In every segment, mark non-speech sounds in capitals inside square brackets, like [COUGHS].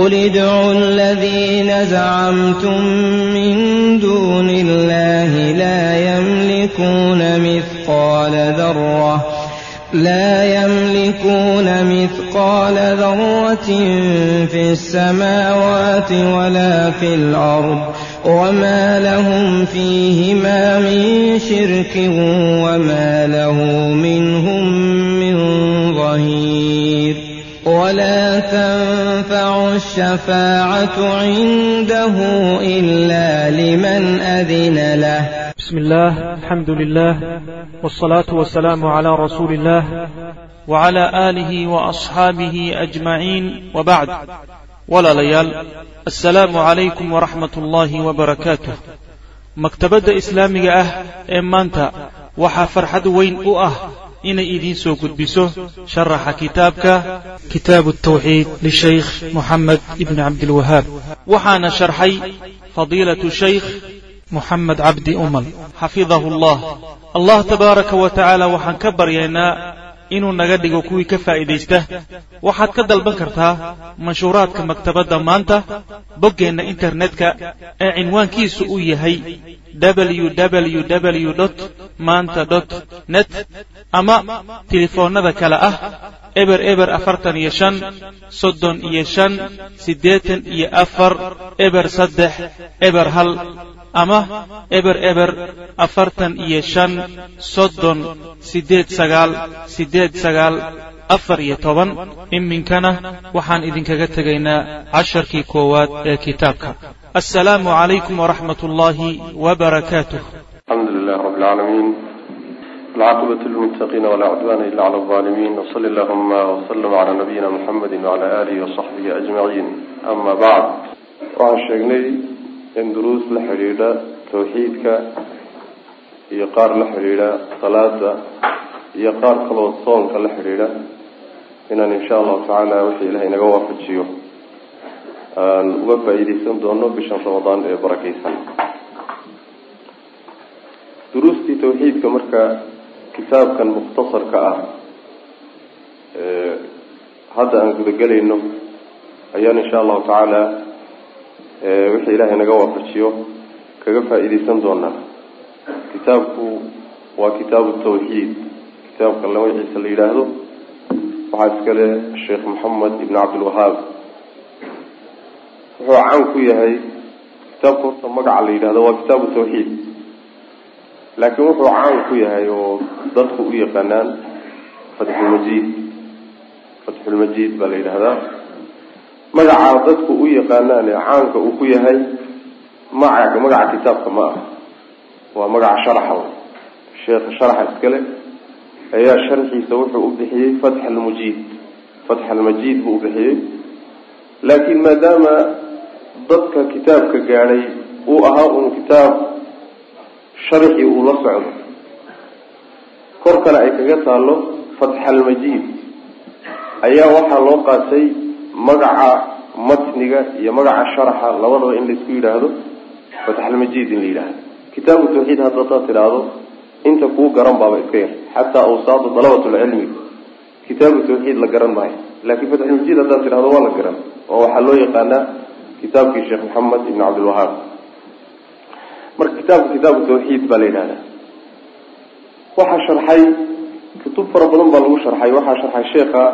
قل ادعوا الذين زعمتم من دون الله لا يملكون مثقال ذرة لا يملكون مثقال ذرة في السماوات ولا في الأرض وما لهم فيهما من شرك وما له منهم من ظهير ولا تنفع الشفاعة عنده إلا لمن أذن له بسم الله الحمد لله والصلاة والسلام على رسول الله وعلى آله وأصحابه أجمعين وبعد ولا ليال السلام عليكم ورحمة الله وبركاته maktabadda islaamiga ah ee maanta waxaa farxad weyn u ah inay idiin soo gudbiso sharaxa kitaabka kitaabu tawxiid lishaykh moxamed ibni cabdilwahaab waxaana sharxay fadiilatu shaykh moxamed cabdi umal. Xafidahu allah. Allah tabaaraka wa tacaala waxaan ka baryaynaa inuu naga dhigo kuwii ka faa'iidaysta. Waxaad ka dalban kartaa manshuuraadka maktabadda maanta boggeenna internetka ee cinwaankiisu uu yahay www maanta net ama telefoonnada kale ah eber eber afartan iyo shan soddon iyo shan siddeetan iyo afar eber saddex eber hal ama eber eber afartan iyo shan soddon siddeed sagaal siddeed sagaal afar iyo toban. Iminkana waxaan idinkaga tegaynaa casharkii koowaad ee kitaabka ullaahi wbarakaatuh alxamdu lilah rab lcaalamiin alcaaqibatu lilmuttaqiina walaa cudwaana ila cala alظaalimiin wsali allahuma wslm cala nabiyina muxamedi wcala alihi wasaxbihi ajmaciin ama bacd waxaan sheegnay in duruus la xidhiidha tawxiidka iyo qaar la xidhiidha salaada iyo qaar kaloo soonka la xidhiidha. Inaan insha allahu tacaala wixii ilahay naga waafajiyo aan uga faa-iideysan doono bishan ramadaan ee barakeysan duruustii tawxiidka marka kitaabkan mukhtasarka ah hadda aan gudagelayno ayaan insha allahu tacaala wixii ilaahay naga waafajiyo kaga faa-iideysan doonaa. Kitaabku waa kitaabu tawxiid. Kitaabka magaciisa la yidhaahdo waxaa iskale sheekh moxamed ibn cabdilwahaab wuxuu caan ku yahay kitaabka horta magaca la yidhahdo waa kitaabu tawxiid. Laakiin wuxuu caan ku yahay oo dadku u yaqaanaan fatxulmajiid fatxulmajiid baa la yidhahdaa. Magacaa dadku u yaqaanaan ee caanka uu ku yahay maca magaca kitaabka ma ah waa magaca sharaxa sheekha sharaxa iskale ayaa sharxiisa wuxuu u bixiyey fatx almujiid buu u bixiyey. Laakiin maadaama dadka kitaabka gaadhay uu ahaa uun kitaab sharxii uu la socdo. Kor kale ay kaga taalo fatx almajiid ayaa waxaa loo qaatay magaca matniga iyo magaca sharaxa labadaba in la isku yidhaahdo fatx almajiid in la yidhaahdo. Kitaabu tawxiid hadda hadaad tidhaahdo inta kuu garan baaba iska yar xataa awsaada dalabatulcilmi kitaabu tawxiid la garan maayo. Laakiin fatxulmajiid haddaad tidhahdo waa la garan oo waxaa loo yaqaanaa kitaabkii sheekh maxamed ibn cabdilwahaab marka kitaabka kitaabu tawxiid baa la yidhahdaa. Waxaa sharxay kutub fara badan baa lagu sharxay. Waxaa sharxay sheekha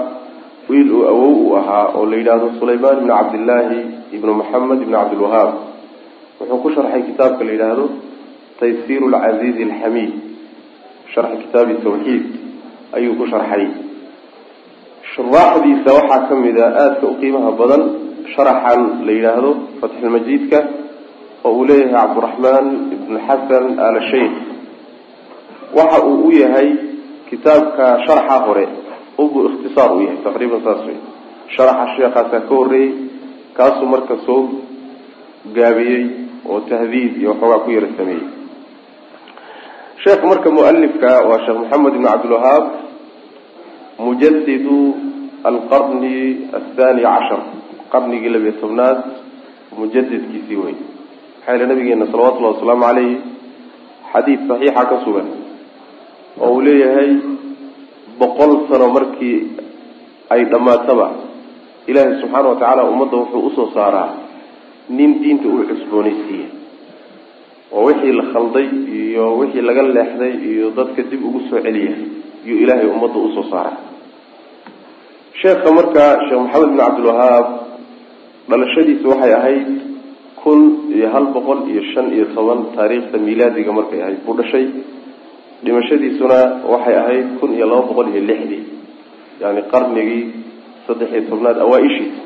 wiil uu awow uu ahaa oo la yidhaahdo sulaymaan ibn cabdillaahi ibnu maxamed ibn cabdilwahaab wuxuu ku sharxay kitaabka la yidhaahdo taysiir lcasiizi alxamiid sharxi kitaabi tawxiid ayuu ku sharxay. Shuraaxdiisa waxaa ka mid a aadka u qiimaha badan sharaxan la yidhaahdo fatxulmajiidka oo uu leeyahay cabdiraxmaan ibn xasan al sheikh waxa uu u yahay kitaabka sharaxa hore ubu ikhtisaar uu yahay taqriiban saas wey sharaxa sheekaasaa ka horreeyey kaasuu marka soo gaabiyey oo tahdiid iyo waxoogaa ku yara sameeyey. Sheekh marka mualifka waa sheekh maxamed ibn cabdilwahaab mujadidu alqarni athani cashar qarnigii labiyo tobnaad mujadidkiisii wey maxaa yele nabigeena salawatullahi wasalaamu caleyh xadiid saxiixa ka sugan oo uu leeyahay boqol sano markii ay dhammaataba ilaahay subxaana wa tacaala ummadda wuxuu u soo saaraa nin diinta uu cusboonaysiiya. Oo wixii la khalday iyo wixii laga leexday iyo dadka dib ugu soo celiya iyuu ilaahay ummadda u soo saaraa. Sheekha markaa sheekh maxamed bin cabdilwahaab dhalashadiisa waxay ahayd kun iyo hal boqol iyo shan iyo toban taariikhda milaadiga markay ahayd buu dhashay. Dhimashadiisuna waxay ahayd kun iyo laba boqol iyo lixdii yani qarnigii saddex iyo tobnaad awaa-ishiisa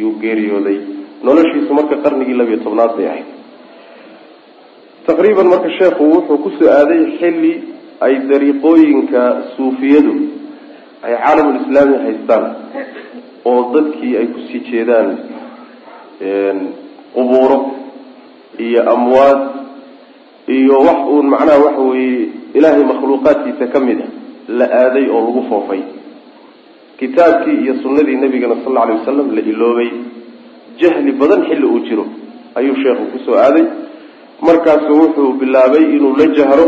yuu geeriyooday. Noloshiisu marka qarnigii labiyo tobnaad bay ahayd. Taqriiban marka sheekhu wuxuu ku soo aaday xilli ay dariiqooyinka suufiyadu ay caalamulislaami haystaan oo dadkii ay ku sii jeedaan qubuuro iyo amwaad iyo wax uun macnaha waxa weeye ilaahay makhluuqaadkiisa ka mid a la aaday oo lagu foofay. Kitaabkii iyo sunnadii nabigana sal alla alay wasalam la iloobay. Jahli badan xilli uu jiro ayuu sheekhu ku soo aaday. Markaasu wuxuu bilaabay inuu la jahro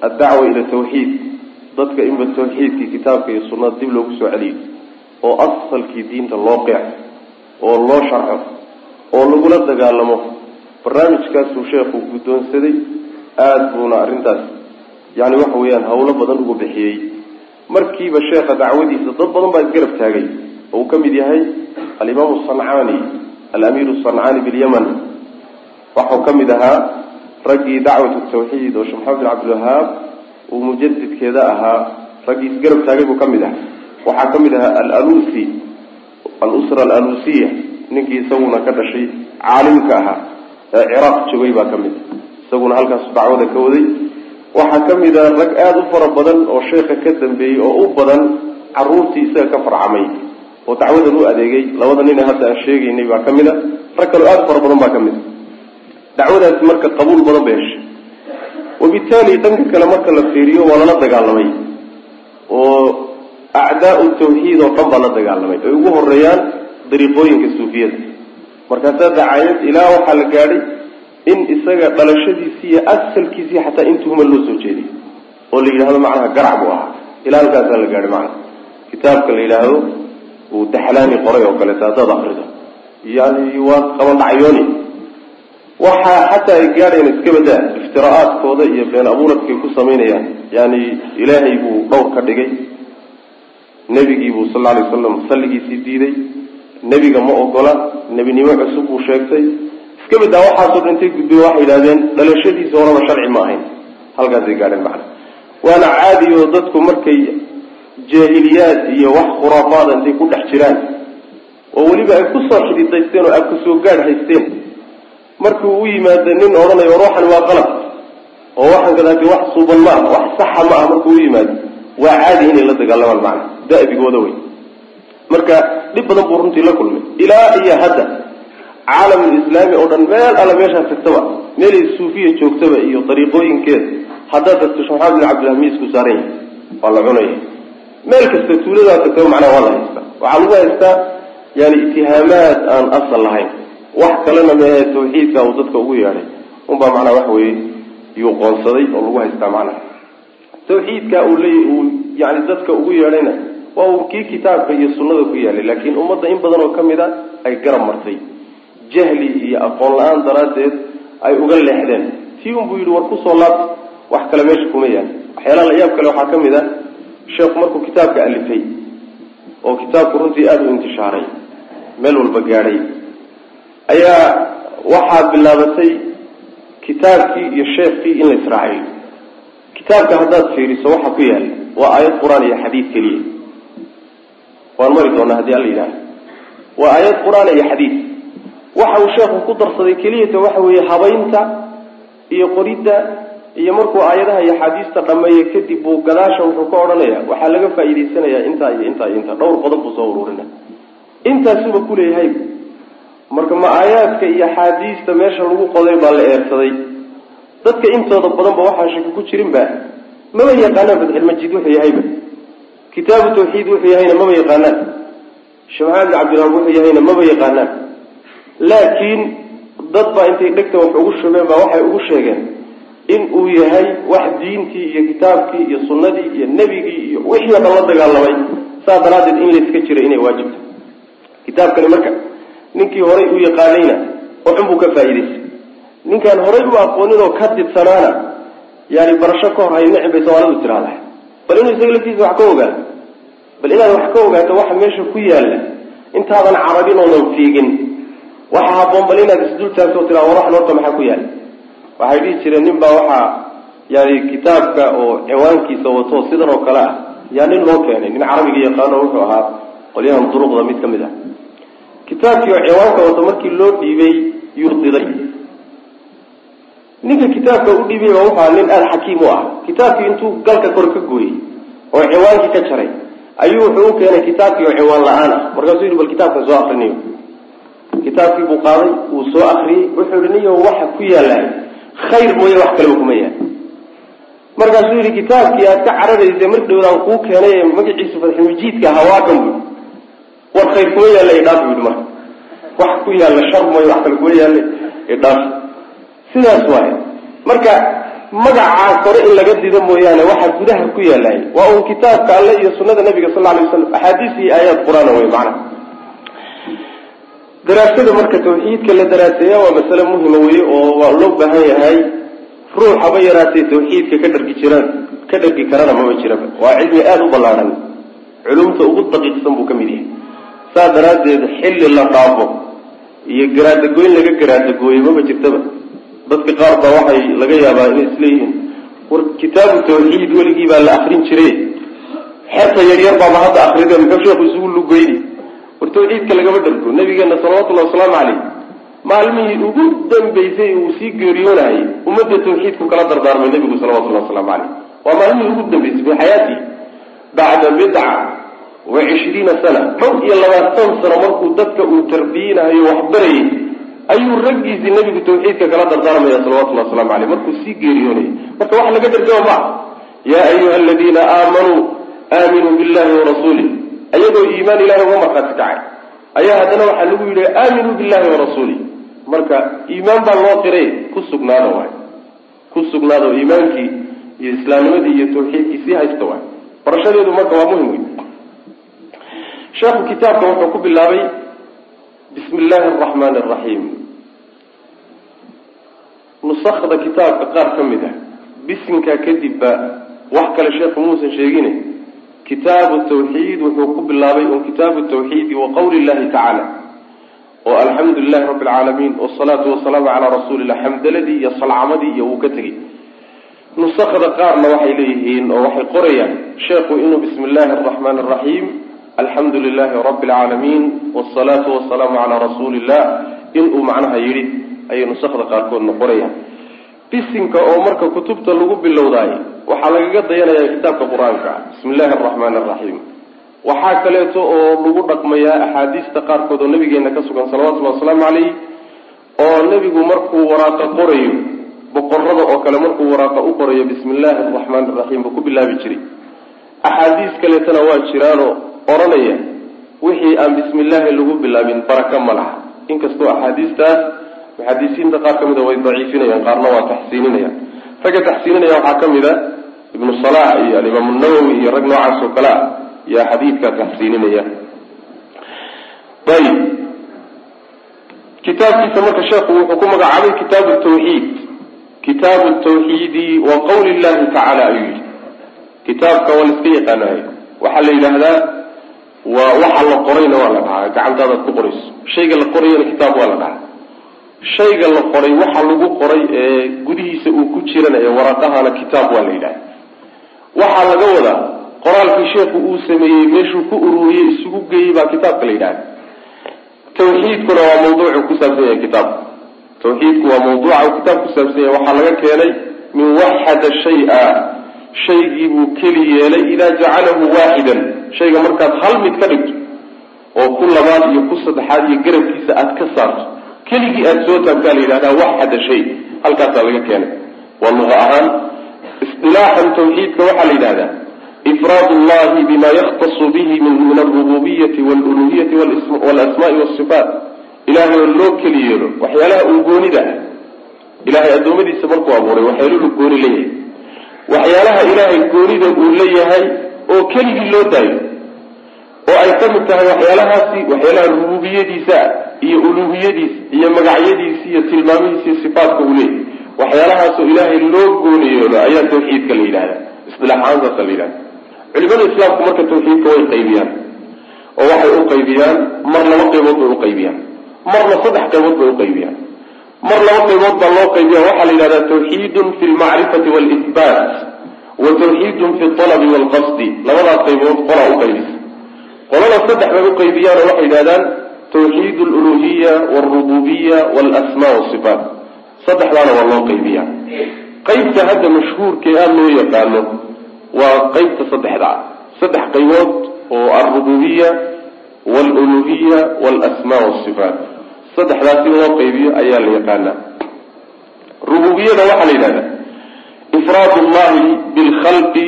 addacwa ila tawxiid. Dadka inba tawxiidkii kitaabka iyo sunnada dib loogu soo celiyo oo asalkii diinta loo qeexo oo loo sharxo oo lagula dagaalamo barnaamijkaasuu sheekhu guddoonsaday aada buuna arrintaas yani waxa weeyaan hawlo badan ugu bixiyey. Markiiba sheekha dacwadiisa dad badan baa isgarab taagay oo uu ka mid yahay alimaamu sancaani alamiiru sancaani bilyaman. Waxau ka mid ahaa raggii dacwatu tawxiid oo sheekh maxamed bin cabdilwahaab uu mujadidkeeda ahaa raggii isgarab taagay buu ka mid ahaa. Waxaa ka mid ahaa alalusi alusra alalusiya ninkii isaguna ka dhashay caalimka ahaa ee ciraaq joogay baa ka mid. Isaguna halkaas dacwada ka waday. Waxaa ka mid a rag aada u fara badan oo sheekha ka dambeeyey oo u badan caruurtii isaga ka farcamay. Oo dacwadan u adeegay labada nine hadda aan sheegaynay baa ka mid a rag kaleo aada u fara badan baa ka mid. A dacwadaasi marka qabuul badan bay heshay wabitaali dhanka kale marka la fiiriyo waa lala dagaalamay. Oo acdaau tawxiid oo dhan baa la dagaalamay. Ay ugu horeeyaan dariiqooyinka suufiyada. Markaasaa dacayad ilaa waxaa la gaadhay in isaga dhalashadiisi iyo asalkiisii xataa in tuhuma loo soo jeediy oo la yidhahdo macnaha garac buu ahaa. Ilaa halkaasaa la gaadhay macnaha. Kitaabka la yidhaahdo uu daxlaani qoray oo kaleeto haddaad akrido yani waa qaban dhacyooni. Waxaa xataa ay gaadhayan iska badaa iftira'aadkooda iyo been abuuradkay ku samaynayaan. Yani ilaahay buu dhowr ka dhigay. Nebigiibuu sal alay wasalam salligiisii diiday nebiga ma ogola nebinimo cusub buu sheegtay. Iska badaa waxaasoo dhintay gudbiye waxay yidhahdeen dhalashadiisa horaba sharci ma ahayn. Halkaasay gaadheen macna waana caadi oo dadku markay jaahiliyaad iyo wax khuraafaada intay ku dhex jiraan oo weliba ay ku soo xididaysteen oo abka soo gaadh haysteen. Markuu u yimaado nin odhanayo ruuxan waa qalab oo waxaan kadaati wax suuban ma ah wax saxa ma ah markuu u yimaado waa caadi inay la dagaalamaan macna da'bigooda wey marka dhib badan buu runtii la kulmay. Ilaa iyo hadda caalamulislaami oo dhan meel alla meeshaa tagtaba meelay suufiya joogtaba iyo dariiqooyinkeeda haddaad tagto maxamed bin cabdillah miisku saaran yahay waa la cunaya meel kasta tuuladaa tagtaba macnaha waa la haystaa. Waxaa lagu haystaa yani itihaamaad aan asal lahayn. Wax kalena meehe tawxiidka uu dadka ugu yeedhay. Unbaa macnaha waxa weeye yuu qoonsaday oo lagu haystaa macnaha. Tawxiidka uu leey uu yani dadka ugu yeedhayna waa uu kii kitaabka iyo sunnada ku yaalay laakiin ummadda in badan oo ka mid a ay garab martay. Jahli iyo aqoon la'aan daraaddeed ay uga leexdeen. Tii unbuu yidhi war ku soo laabta wax kale meesha kuma yaal. Waxyaalaha la yaab kale waxaa ka mid a sheekhu markuu kitaabka alifay oo kitaabku runtii aada u intishaaray meel walba gaadhay. Ayaa waxaa bilaabatay kitaabkii iyo sheekii in la israaciyo. Kitaabka haddaad fiiriso waxa ku yaalla waa aayad qur'aan iyo xadiid keliya waan mari doonaa haddii alla yidhahdo waa aayad qur'aan iyo xadiid. Waxa uu sheekhu ku darsaday keliyata waxa weeye habaynta iyo qoridda iyo markuu aayadaha iyo axaadiista dhameeyo kadib buu gadaasha wuxuu ka odhanaya waxaa laga faa'iidaysanayaa intaa iyo intaa iyo intaa dhowr qodob buu soo ururina intaasuba kuleeyahay marka ma aayaadka iyo axaadiista meesha lagu qoday baa la eersaday. Dadka intooda badanba waxaan shaki ku jirin ba maba yaqaanaan fatxilmajiid wuxuu yahayba kitaabu tawxiid wuxuu yahayna maba yaqaanaan. Sheekh maxamed bin cabdilwaab wuxuu yahayna maba yaqaanaan. Laakiin dad baa intay dhegta wax ugu shubeen baa waxay ugu sheegeen in uu yahay wax diintii iyo kitaabkii iyo sunnadii iyo nebigii iyo wixii o dhan la dagaalamay. Saa daraaddeed in layska jira inay waajibto kitaabkani marka ninkii horay u yaqaanayna waxun buu ka faa'iidaystay ninkaan horay u aqoonin oo ka didsanaana yani barasho ka hor hay nicin bay soomaalidu tiraahdaa bal inuu isaga laftiisa wax ka ogaato bal inaad wax ka ogaato waxa meesha ku yaalla intaadan carabin oonan fiigin waxa haboon bal inaad isdul taagto o tiraa war waxan horta maxaa ku yaalla? Waxay dhihi jireen nin baa waxaa yani kitaabka oo ciwaankiisa wato sidan oo kale ah yaa nin loo keenay nin carabiga yaqaano wuxuu ahaa qolyahan duruqda mid ka mid ah. Kitaabkii oo ciwaanka wato markii loo dhiibay yuu diday ninka kitaabka u dhiibay waa wuxuu nin aada xakiim u ah. Kitaabkii intuu galka kor ka gooyey oo ciwaankii ka jaray ayuu wuxuu u keenay kitaabkii oo ciwaan la'aan ah. Markaasuu yidhi bal kitaabkan soo akriniyo kitaabkii buu qaaday wuu soo akriyey wuxuu yihi niyo waxa ku yaalaay khayr mooye wax kaleba kuma yaal. Markaasuu yidhi kitaabkii aad ka cararaysay mar dhowdaan kuu keenay ee magaciisu fatxulmajiidka hawaakan bu war khayr kuma yaalla idhaaf bu yidhi marka. Wax ku yaalla shar mooye wax kale kuma yaalla idhaaf sidaas waaye marka magacaas hore in laga dido mooyaane waxaa gudaha ku yaallay waa uun kitaabka alle iyo sunada nabiga sal alay waslam axaadiis iyo aayaad qur'aan wey macnaha daraasada marka tawxiidka la daraaseeya waa masale muhima weye oo waa loo baahan yahay ruux haba yaraatee tawxiidka ka dhargi jiraan ka dhargi karana maba jiraba. Waa cilmi aada u ballaadhan culumta ugu daqiiqsan buu ka mid yahay. Saa daraaddeed xilli la dhaafo iyo garaadagoyn laga garaadagooyey maba jirtaba dadka qaar baa waxay laga yaabaa inay isleeyihiin war kitaabu tawxiid weligii baa la akrin jire xerta yaryar baaba hadda akrida muxuu sheekhu isugu lugeyni war tawxiidka lagama dhargo nabigeena salawatullahi wasalaamu caleyh maalmihii ugu dambeysay uu sii geeriyoonayay ummadda tawxiidku kala dardaarmay nabigu salawatullahi wasalaamu caleyh waa maalmihii ugu dambeysay fi xayaati bacda bidca wa cishriina sana. Dhowr iyo labaatan sano markuu dadka uu tarbiyinahayo waxbarayay ayuu raggiisii nabigu tawxiidka kala dardaarmaya salawatullahi waslamu caleyh markuu sii geeriyoonayay marka wax laga dhargama maa yaa ayuha aladiina aamanuu aaminuu billahi warasuulih ayagoo iimaan ilahay uga markhaati kacay ayaa haddana waxaa lagu yidhi aaminuu billahi warasuulih marka iimaan baa loo qiray ku sugnaada waay. Ku sugnaada oo iimaankii iyo islaamnimadii iyo tawxiidkii sii haysta waay. Barashadeedu marka waa muhiim wey sheekhu kitaabka wuxuu ku bilaabay bismi illaahi araxmaani araxiim nusakda kitaabka qaar ka mid ah. Bisinkaa kadibba wax kale sheekhu muusan sheegine kitaabu tawxiid wuxuu ku bilaabay un kitaabu tawxiidi wa qawli illahi tacaala oo alxamdu lilahi rabbi alcaalamiin wasalaatu wasalaamu calaa rasuulillah xamdaladii iyo salcamadii iyo wuu ka tegey. Nusakda qaarna waxay leeyihiin oo waxay qorayaan sheekhu inuu bismi illaahi araxmaani araxiim alxamdu lilahi rabbi alcaalamiin wasalaatu wasalaamu calaa rasuuli illah inuu macnaha yidhi ayay nusakda qaarkoodna qorayaan bisinka oo marka kutubta lagu bilowdaayo waxaa lagaga dayanaya kitaabka qur'aanka. Ah bismi illaahi araxmaani araxiim waxaa kaleeto oo lagu dhaqmayaa axaadiista qaarkood oo nabigeena ka sugan salawatullahi wasalaamu calayh oo nebigu markuu waraaqa qorayo boqorada oo kale markuu waraaqa u qorayo bismi illaahi araxmaani araxiim buu ku bilaabi jiray. Axaadiis kaleetana waa jiraanoo odhanaya wixii aan bismi illaahi lagu bilaabin baraka ma laha. Inkastoo axaadiistaas muxadisiinta qaar ka mida way daciifinayaan qaarna waa taxsiininayaan ragga taxsiininaya waxaa ka mid a ibnu salax iyo alimaam nawowi iyo rag noocaas oo kale ah yaa xadiidkaa taxsiininaya. Ayib kitaabkiisa marka sheekhu wuxuu ku magacaabay kitaabu tawxiid. Kitaabu tawxiidi wa qawli llahi tacaala ayuu yidhi. Kitaabka waa la iska yaqaanayo waxaa la yidhaahdaa waa waxa la qorayna waa la dhahaa gacantaadaad ku qorayso. Shayga la qorayana kitaab waa la dhahaa shayga la qoray waxa lagu qoray ee gudihiisa uu ku jirana ee waraqahana kitaab waa la yidhaha waxaa laga wadaa qoraalkii sheekhu uu sameeyey meeshuu ku ururiyey isugu geeyey baa kitaabka la yidhahda tawxiidkuna waa mawduucu ku saabsan yahay kitaabku tawxiidku waa mawduuca uu kitaab ku saabsan yahay. Waxaa laga keenay min waxada shay-a shaygii buu keli yeelay idaa jacalahu waaxidan. Shayga markaad hal mid ka dhigto oo ku labaad iyo ku saddexaad iyo garabkiisa aad ka saarto keligii aada soo taabtaa la yidhahdaa waxada shay halkaasaa laga keenay. Waa luqa ahaan isdilaaxan tawxiidka waxaa la yidhahdaa ifraad llahi bima yakhtasu bihi min alrububiyati waluluhiyati walasmaai wasifaat ilahay oo loo keli yeelo waxyaalaha uu goonida ah ilahay addoommadiisa markuu abuuray waxyaaluhu gooni leeyahay waxyaalaha ilaahay goonida uu leeyahay oo keligii loo daayo oo ay ka mid tahay waxyaalahaasi waxyaalaha rububiyadiisa iyo uluhiyadiisa iyo magacyadiisa iyo tilmaamihiisa iyo sifaatka uu leeyahy waxyaalahaasoo ilaahay loo gooniyeelo ayaa tawxiidka la yidhahda isilaaxaantaasa la yidhahda culimada islaamku marka tawxiidka way qaybiyaan oo waxay u qaybiyaan mar laba qaybood bay uqaybiyaan marna saddex qaybood bay uqaybiyaan mar laba qaybood baa loo qaybiya waxaa la yidhahdaa tawxiidun fi lmacrifati walitbaat wa tawxiidun fi alabi waalqasdi labadaas qaybood qolaa uqaybisa qolada saddex bay uqaybiyaan oo waxay yidhahdaan tawxiid aluluhiya walrububiya walasmaa wasifaat saddexdaana waa loo qaybiyaa. Qaybta hadda mashhuurkee aada loo yaqaano waa qaybta saddexda. Saddex qaybood oo alrububiya waluluhiya walasmaa wasifaat saddexdaasi loo qaybiyo ayaa la yaqaanaa rububiyada waxaa la yidhahdaa ifraad ullahi bilkhalqi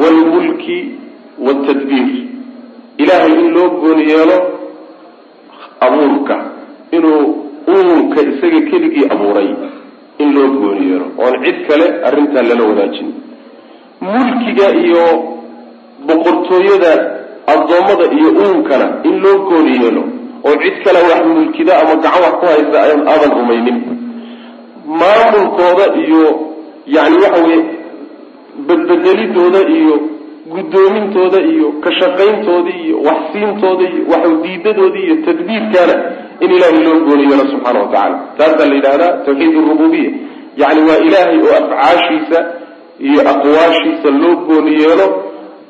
waalmulki waaltadbiir ilaahay in loo gooni yeelo abuurka inuu uunka isaga keligii abuuray in loo gooni yeelo oon cid kale arrintaa lala wadaajin. Mulkiga iyo boqortooyada addoommada iyo uunkana in loo gooni yeelo oo cid kale wax mulkida ama gacan wax ku haysta aadan rumaynin. Maamulkooda iyo yani waxa weye badbedelidooda iyo guddoomintooda iyo ka shaqayntooda iyo waxsiintooda iyo waxdiidadooda iyo tadbiirkaana in ilaahay loo gooni yeelo subxaana wa tacaala. Taasaa la yidhahdaa tawxiid rububiya yani waa ilaahay oo afcaashiisa iyo aqwaashiisa loo gooni yeelo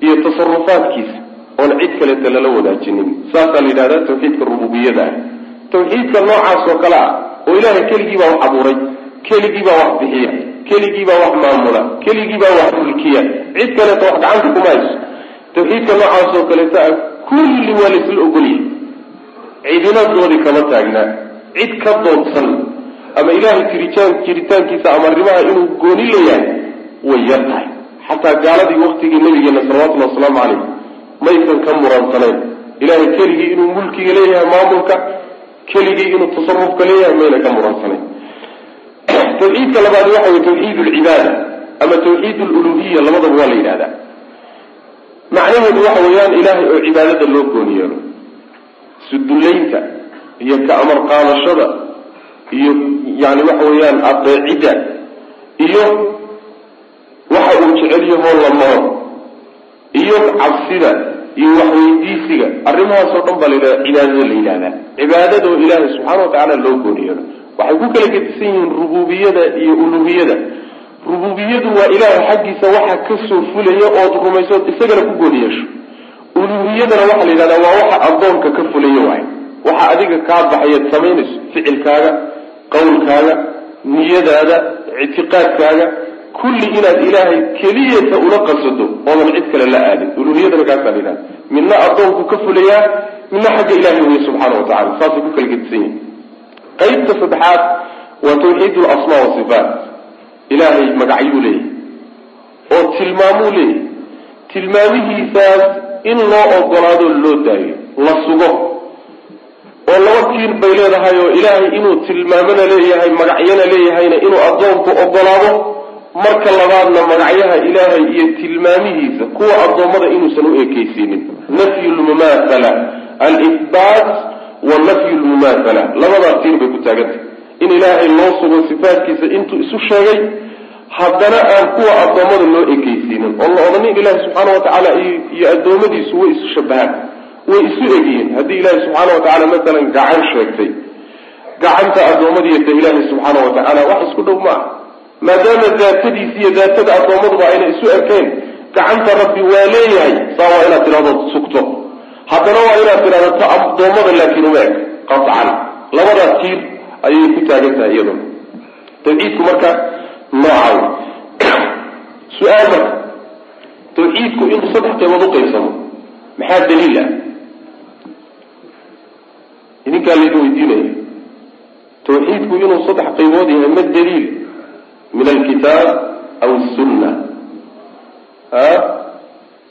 iyo tasarufaadkiisa oon cid kaleeta lala wadaajinin. Saasaa la yidhahdaa tawxiidka rububiyada ah tawxiidka noocaas oo kale ah oo ilaahay keligii baa wax abuuray keligii baa wax bixiya keligii baa wax maamula keligii baa wax mulkiya. Cid kaleeta wax gacanta kuma hayso. Tawxiidka noocaas oo kaleeta ah kulli waa laysla ogolyahay. Cidina doodi kama taagnaa cid ka doodsan. Ama ilaahay jiritaan jiritaankiisa ama arrimaha inuu gooni leeyahay way yar tahay. Xataa gaaladii waktigii nabigeena salawatullhi wasalaamu calayh maysan ka muransanayn ilaahay keligii inuu mulkiga leeyahay maamulka keligii inuu tasarufka leeyahay mayna ka muransanayn [CLEARS THROAT] tawxiidka labaad waxa wey tawxiid lcibaada ama tawxiid luluhiya labadaba waa la yidhahdaa macnaheedu waxa weeyaan ilaahay oo cibaadada loo gooni yeelo sudullaynta iyo ka amar qaadashada iyo yani waxa weeyaan adeecidda iyo waxa uu jecel yahoo la maro iyo cabsida iyo waxweydiisiga. Arrimahaasoo dhan baa la yidhahda cibaadada la yidhahdaa. Cibaadadoo ilaahay subxaana watacaala loo gooni yeelo waxay ku kala gedisan yihiin rububiyada iyo uluhiyada. Rububiyadu waa ilaahay xaggiisa waxa ka soo fulaya ood rumaysood isagana ku gooni yeesho uluhiyadana waxaa la yidhahdaa waa waxa addoonka ka fulaya waay waxa adiga kaa baxayaad samaynayso ficilkaaga qowlkaaga niyadaada ictiqaadkaaga kulli inaad ilaahay keliyata ula qasato oodan cid kale la aadin. Uluhiyadana kaasaa la yidhahda midna addoonku ka fulayaa midna xagga ilahay weye subxaana wa tacala saasay ku kala gedisan yihiin qaybta saddexaad waa tawxiid lasmaa wasifaat ilaahay magacyuu leeyahy oo tilmaamuu leeyahy tilmaamihiisaas in loo ogolaado loo daayo la sugo. Oo laba tiir bay leedahay oo ilaahay inuu tilmaamona leeyahay magacyana leeyahayna inuu addoonku ogolaado marka labaadna magacyaha ilaahay iyo tilmaamihiisa kuwa addoommada inuusan u ekeysiinin nafyu lmumaathala alihbaat wa nafyu lmumaathala labadaas tiir bay ku taagantay in ilaahay loo sugo sifaatkiisa intuu isu sheegay haddana aan kuwa addoommada loo ekeysiinin oo la odhanin ilaahi subxaana watacaala iyo addoommadiisu way isu shabahaan way isu egyihiin. Haddii ilaahi subxaana watacaala masalan gacan sheegtay gacanta addoommadiiyo ta ilaahi subxaana watacaala wax isku dhow maaha maadaama daatadiisi iyo daatada addoommaduba ayna isu ekayn gacanta rabbi waa leeyahay saa waa inaad tidhahdo sugto. Haddana waa inaad tidhahdo ta addoommada laakiin uma eg qacan labadaas tiir ayay ku taagan tahay iyaduna tawxiidku marka noocaw [CLEARS THROAT] su'aal marka. Tawxiidku inuu saddex qaybood uqaybsamo maxaa daliil ah? Idinkaa laydin weydiinaya tawxiidku inuu saddex qaybood yahay ma daliil min alkitaab aw sunna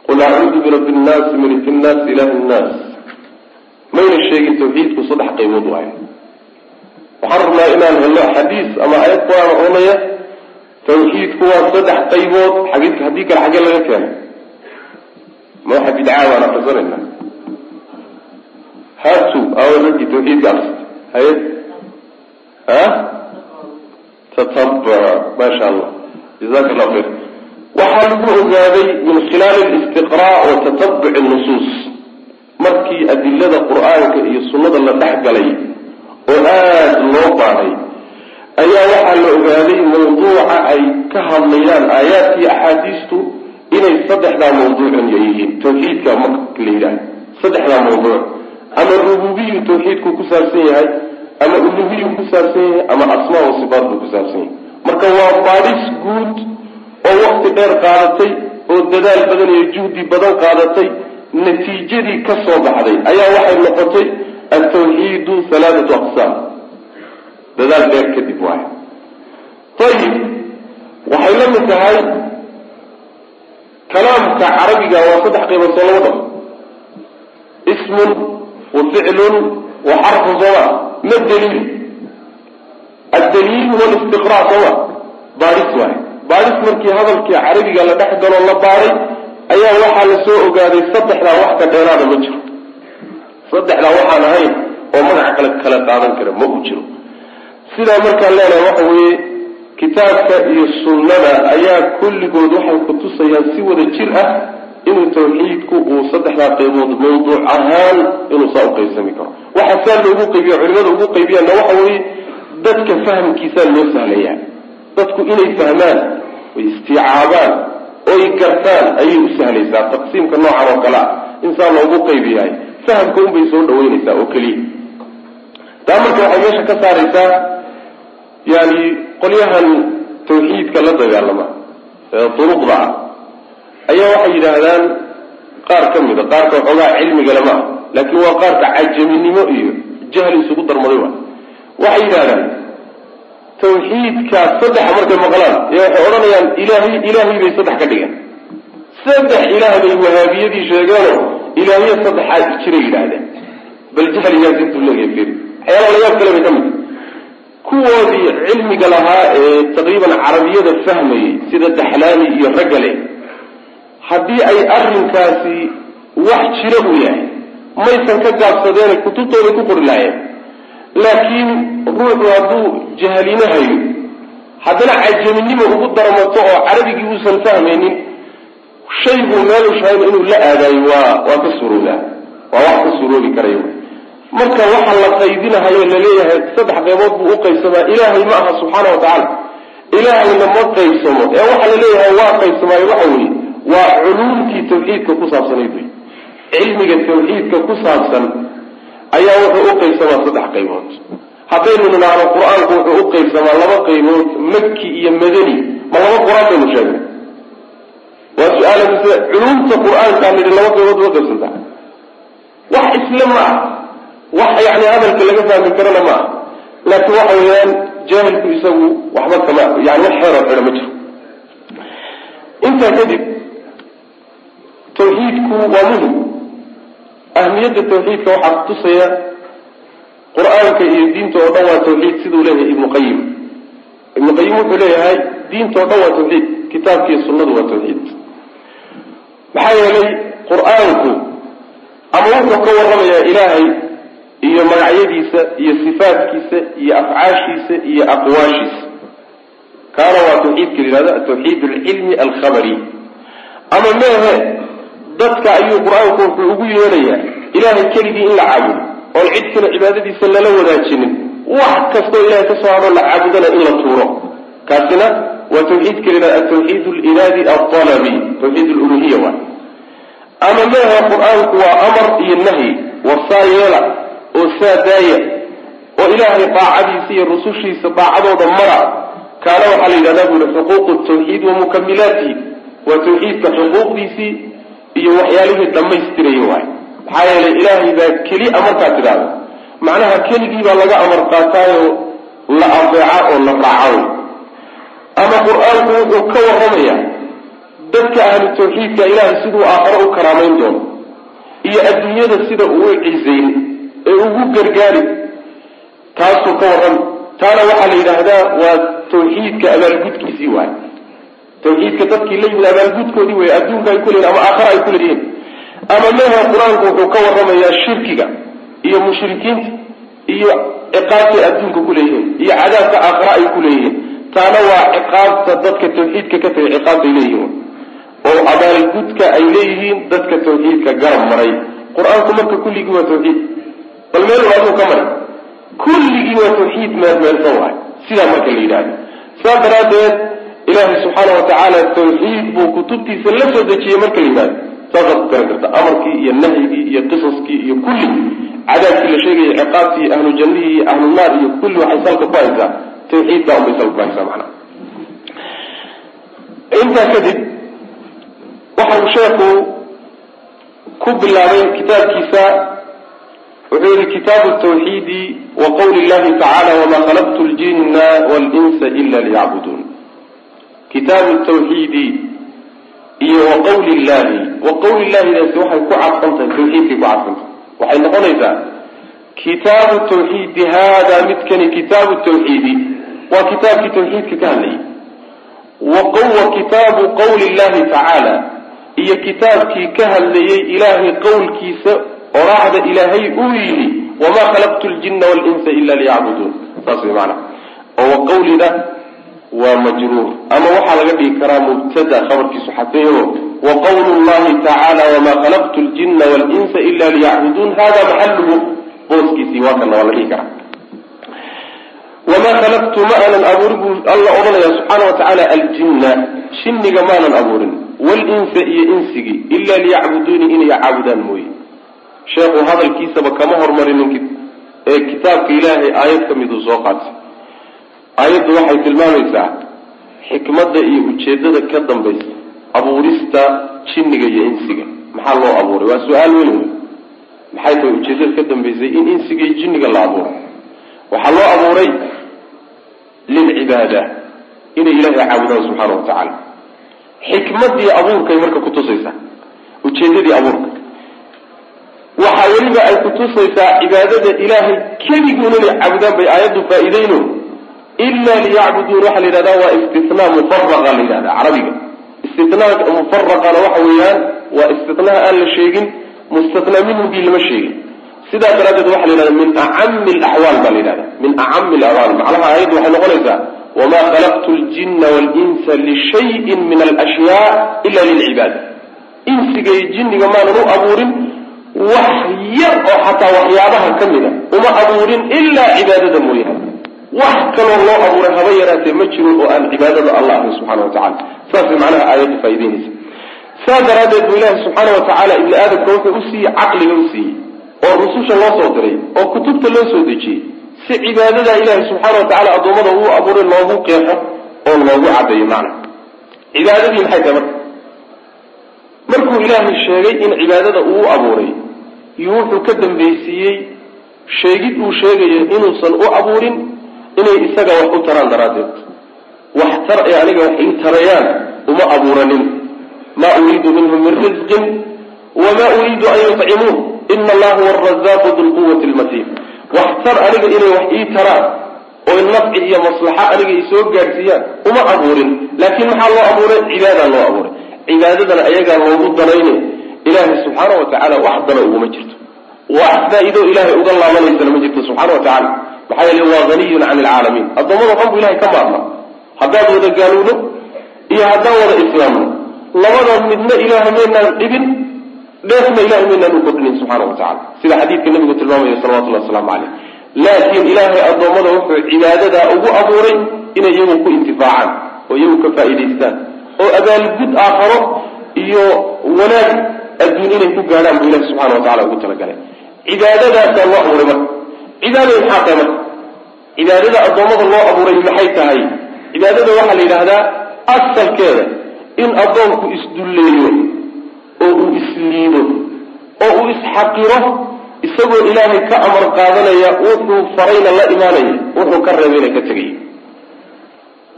qul acuudu birabbi nnaasi maliki nnaasi ilahi nnaas mayna sheegin tawxiidku saddex qaybood waayo waxaan rabnaa inaan helno xadiis ama ayad qur'aan oranaya tawxiidku waa saddex qaybood xag kale xaggee laga keenay ma waxa bidcaa baan akrisanayna hatu awa dadkii tawxiidka akristay haye tatabba maasha allah jazaka allah khayr waxaa lagu ogaaday min khilaali listiqraa wa tatabuc nusuus markii adilada qur'aanka iyo sunnada la dhex galay oo aada loo baaray ayaa waxaa la ogaaday mawduuca ay ka hadlayaan aayaadkii axaadiistu inay saddexdaa mawduucun yihiin. Tawxiidka marka la yidhaah saddexdaa mawduuc. Ama rububiyu tawxiidku ku saabsan yahay ama uluhiyu ku saabsan yahay ama asmaa wa sifaat buu ku saabsan yahay. Marka waa baadhis guud oo wakti dheer qaadatay oo dadaal badan iyo juhdi badan qaadatay natiijadii ka soo baxday ayaa waxay noqotay altawxiidu halaathatu aqsaam. Dadaal dheer kadib waay ayib waxay la mid tahay kalaamka carabiga waa saddex qaybood soo laba dhaf ismun wa ficlun wa xarfun sooma ma daliil addaliil huwa listiqraa sooma baadhis waay baadhis markii hadalkii carabiga la dhex galoo la baadhay ayaa waxaa la soo ogaaday saddexdaa wax ka dheeraada ma jiro saddexdaa waxaan ahayn oo magaca kale kala qaadan kara ma u jiro sidaa markaan leenahay waxa weeye kitaabka iyo sunnada ayaa kulligood waxay kutusayaan si wada jir ah inuu tawxiidku uu saddexdaa qaybood mawduuc ahaan inuu saa uqaybsami karo waxa saa loogu qaybiya culimada ugu qaybiyaanna waxa weeye dadka fahamkiisaa loo sahlayaa dadku inay fahmaan oy istiicaabaan oy gartaan ayay u sahlaysaa taqsiimka noocan oo kale ah. In saa loogu qaybiyahay fahamka unbay soo dhaweynaysaa oo keliya taa marka waxay meesha ka saaraysaa yani qolyahan tawxiidka la dagaalama ee duruqda ah ayaa waxay yidhaahdaan qaar ka mida qaarka waxoogaa cilmigale ma ah laakiin waa qaarka cajaminimo iyo jahli isugu darmaday wa. Waxay yidhahdaan tawxiidka saddexa markay maqlaan ee waxay odhanayaan ilaahay ilaahay bay saddex ka dhigeen saddex ilaah bay wahaabiyadii sheegeeno ilaahyo saddexaa jiray yidhaahdeen. Bal jahligaas intuu leeyahay firi waxyaala layaab kale bay ka mid kuwoodii cilmiga lahaa ee taqriiban carabiyada fahmayay sida daxlaani iyo raggale haddii ay arrinkaasi wax jiro uu yahay maysan ka gaabsadeene kutubtooday ku qori lahaayeen laakiin ruuxu hadduu jahalino hayo haddana cajaminimo ugu darmato oo carabigii uusan fahmaynin shaybuu meelu shahayba inuu la aadaayo waa waa ka suroodaa waa wax ka suroobi karaya marka waxa la qaydinahayo la leeyahay saddex qaybood buu uqaybsamaa ilaahay ma aha subxaana wa tacaala. Ilaahayna ma qaybsamo. Ee waxa la leeyahay waa qaybsamaayo waxa weeye waa culuumtii tawxiidka ku saabsanayd wey cilmiga tawxiidka ku saabsan ayaa wuxuu uqaybsamaa saddex qaybood. Haddaynu nidhaahno qur'aanku wuxuu uqaybsamaa laba qaybood maki iyo madani. Ma laba qur'aan baynu sheegnay? Waa su'aala mise culuumta qur'aankaa nidhi laba qaybood ba uqaybsantaa wax isle ma ah wax yani hadalka laga fahmi karana ma ah laakiin waxa weeyaan jaahilku isagu waxba kama yani wax xeeroo xidha ma jiro. Intaa kadib tawxiidku waa muhiim ahmiyadda tawxiidka waxaa kutusaya qur'aanka iyo diinta oo dhan waa tawxiid siduu leeyahay ibnu qayim ibnu qayim wuxuu leeyahay diinta o dhan waa tawxiid kitaabkiiyo sunnadu waa tawxiid. Maxaa yeelay qur'aanku ama wuxuu ka warramayaa ilaahay iyo magacyadiisa iyo sifaatkiisa iyo afcaashiisa iyo aqwaashiisa. Kaana waa tawxiidka la yihahdo atawxiid alcilmi alkhabari. Ama meehe dadka ayuu qur'aanku wuxuu ugu yeedhayaa ilaahay keligii in la caabudo oon cid kale cibaadadiisa lala wadaajinin wax kastoo ilahay ka soo hadho la caabudana in la tuuro. Kaasina waa tawxiidka la yihahdo atawxiid aliraadi alalabi tawxiid aluluhiya waay ama meehe qur'aanku waa amar iyo nahyi warsaa yeela oo saa daaya oo ilaahay daacadiisa iyo rusushiisa daacadooda mara. Kaana waxaa la yidhahdaa bu yihi xuquuqu tawxiid wa mukamilaatihi waa tawxiidka xuquuqdiisii iyo waxyaalihii dhammaystiraya waay. maxaa yeelay ilaahay baa keli a markaad tidhaahdo. macnaha keligii baa laga amar qaataayo la adeeca oo la raaca ama qur'aanku wuxuu ka warramayaa dadka ahlu tawxiidka ilaahay siduu aakhare u karaamayn doono iyo adduunyada sida uu u cizayn ee ugu gargaari taasuu ka warrami taana waxaa la yidhaahdaa waa tawxiidka abaalgudkiisii waay tawxiidka dadkii la yimid abaalgudkoodii wey adduunka ay ku leeyihiin ama aakhara ay ku leeyihiin. Ama mehe qur'aanku wuxuu ka warramayaa shirkiga iyo mushrikiinta iyo ciqaabtay adduunka ku leeyihiin iyo cadaabka aakhira ay ku leeyihiin. Taana waa ciqaabta dadka tawxiidka ka tagay ciqaabtay leeyihiin. Oo abaalgudka ay leeyihiin dadka tawxiidka garab maray. Qur'aanku marka kulligii waa tawxiid. Bal meel waaduu ka maray. Kulligii waa tawxiid meelmeelsan waay. Sidaa marka la yidhahdo saas daraaddeed ilaahay subxaana wa tacaala tawxiid buu kutubtiisa la soo dejiyey marka la yidhahdo saasaad ku garan karta amarkii iyo nahyigii iyo qisaskii iyo kulli. Cadaabkii la sheegaya ciqaabtii ahlu jannihii iyo ahlu naar iyo kulli waxay salka ku haysaa. Tawxiidkaa unbay salka ku haysaa macnaha intaa kadib waxa uu sheekhu ku bilaabay kitaabkiisa. Wuxuu yihi kitaabu tawxiidi wa qawli llahi tacala wama khalaqtu ljina walinsa ila liyacbuduun kitaabu tawxiidi iyo wa qawli llahi wa waxay ku cadfan tahay ku cadfan tahay waxay noqonaysaa kitaabu tawxiidi hada midkani kitaabu tawxiidi waa kitaabkii tawxiidka ka hadlayay wa kitaabu qawli llahi tacaala iyo kitaabkii ka hadlayay ilaahay qowlkiisa oraahda ilaahay uu yidhi wamaa khalaqtu ljina walinsa ila liyacbuduun. Saas way maana oo wa waa majruur. Ama waxaa laga dhigi karaa mubtada khabarkiisu xaseeyo wa qawlu llahi tacaala wamaa khalaqtu ljina walinsa ila liyacbuduun hada maxaluhu booskiisii waa kana waa la dhihi karaa. Wamaa khalaqtu ma aanan abuurin buu alla odhanaya subxaana wa tacaala aljinna shinniga maanan abuurin walinsa iyo insigii ila liyacbuduuni inay caabudaan mooye. Sheekhu hadalkiisaba kama hormarinin kitaabka ilaahay aayad ka miduu soo qaatay aayaddu waxay tilmaamaysaa xikmadda iyo ujeeddada ka dambaysa abuurista jinniga iyo insiga. Maxaa loo abuuray? Waa su'aal weyn wey maxay tahay ujeeddada ka dambaysay in insiga iyo jinniga la abuuro waxaa loo abuuray lilcibaada inay ilaahay caabudaan subxaana wa tacaala xikmaddii abuurkay marka kutusaysaa ujeeddadii abuurka. Waxaa weliba ay kutusaysaa cibaadada ilaahay keliguun inay caabudaan bay aayaddu faa-ideyno ila liyacbuduun waxaa la yidhahdaa waa istinaa mufaraqa la yidhahda carabiga istinaa mufaraqana waxa weeyaan waa istinaha aan la sheegin mustatnaa minhugii lama sheegin sidaa daraaddeed waxa la yidhahda min acami alaxwaal baa la yidhahda min acami alaxwaal macnaha aayaddu waxay noqonaysaa wamaa khalaqtu ljina walinsa lishayin min alashyaa ila lilcibaada insiga iyo jinniga maanan u abuurin wax yar oo xataa waxyaabaha ka mid a uma abuurin ilaa cibaadada mooyaane wax kaloo loo abuuray haba yaraatee ma jiro oo aan cibaadada allah ahayn subxana wa tacala saasay macnaha aayaddu faa'ideynaysa saas daraaddeed buu ilaahi subxaana wa tacaala ibni aadamka wuxuu u siiyey caqliga u siiyey oo rususha loo soo diray oo kutubta loo soo dejiyey. Si cibaadada ilaahi subxaana wa tacala addoommada uu abuuray loogu qeexo oo loogu cadeeyo macna. Cibaadadii maxay tahay marka? Markuu ilaahay sheegay in cibaadada uu abuuray iyo wuxuu ka dambaysiiyey sheegid uu sheegayo inuusan u abuurin inay isaga wax u taraan daraaddeed. Wax tar ay aniga wax ii tarayaan uma abuuranin. Maa uriidu minhum min risqin wamaa uriidu an yutcimuun ina allaha huwa arazaaqu dulquwati lmatiin wax tar aniga inay wax ii taraan oo nafci iyo maslaxa aniga isoo gaadhsiiyaan uma abuurin. Laakiin maxaa loo abuuray? Cibaadaa loo abuuray. Cibaadadana ayagaa loogu danayne ilaahay subxaana wa tacaala wax dana uguma jirto. Wax faa-ido ilaahay uga laabanaysana ma jirto subxana wa tacala maxaa yeele waa haniyun cani alcaalamiin addoommada dhan bu ilahay ka maarma haddaan wada gaalowno iyo haddaan wada islaamno labada midna ilaahay maynaan dhibin dheefna ilahay maynaan u kordhinin subxana wa tacala sida xadiidka nabigu tilmaamaya salawatullahi wasalaamu caleyh laakiin ilaahay addoommada wuxuu cibaadadaa ugu abuuray inay iyagu ku intifaacaan oo iyagu ka faa'iidaystaan. Oo abaalgud aakharo iyo wanaag adduun inay ku gaadhaan buu ilahi subxana wa tacala ugu talagalay. Cibaadadaasaa loo abuuray marka cibaadada maxaa tahay marka cibaadada addoommada loo abuuray maxay tahay? Cibaadada waxaa la yidhaahdaa asalkeeda in addoonku isdulleeyo oo uu isliido oo uu isxaqiro isagoo ilaahay ka amar qaadanaya wuxuu farayna la imaanaya wuxuu ka reebayna ka tegaya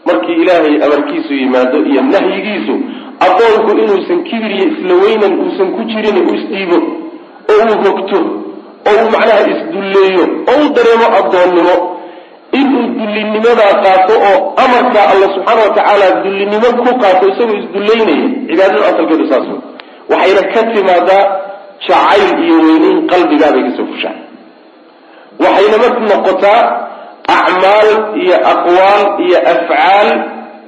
markii ilaahay amarkiisu yimaado iyo nahyigiisu addoonku inuusan kibir iyo isla weynan uusan ku jirin uu isdhiibo oo uu hogto oo uu macnaha isdulleeyo oo uu dareemo addoonnimo. Inuu dullinimadaa qaato oo amarka alla subxaana wa tacaala dullinimo ku qaato isagoo isdulleynaya cibaadada asalkeedu saas wey waxayna ka timaadaa jacayl iyo weyneyn qalbigaabay ka soo fushaan waxayna marka noqotaa acmaal iyo aqwaal iyo afcaal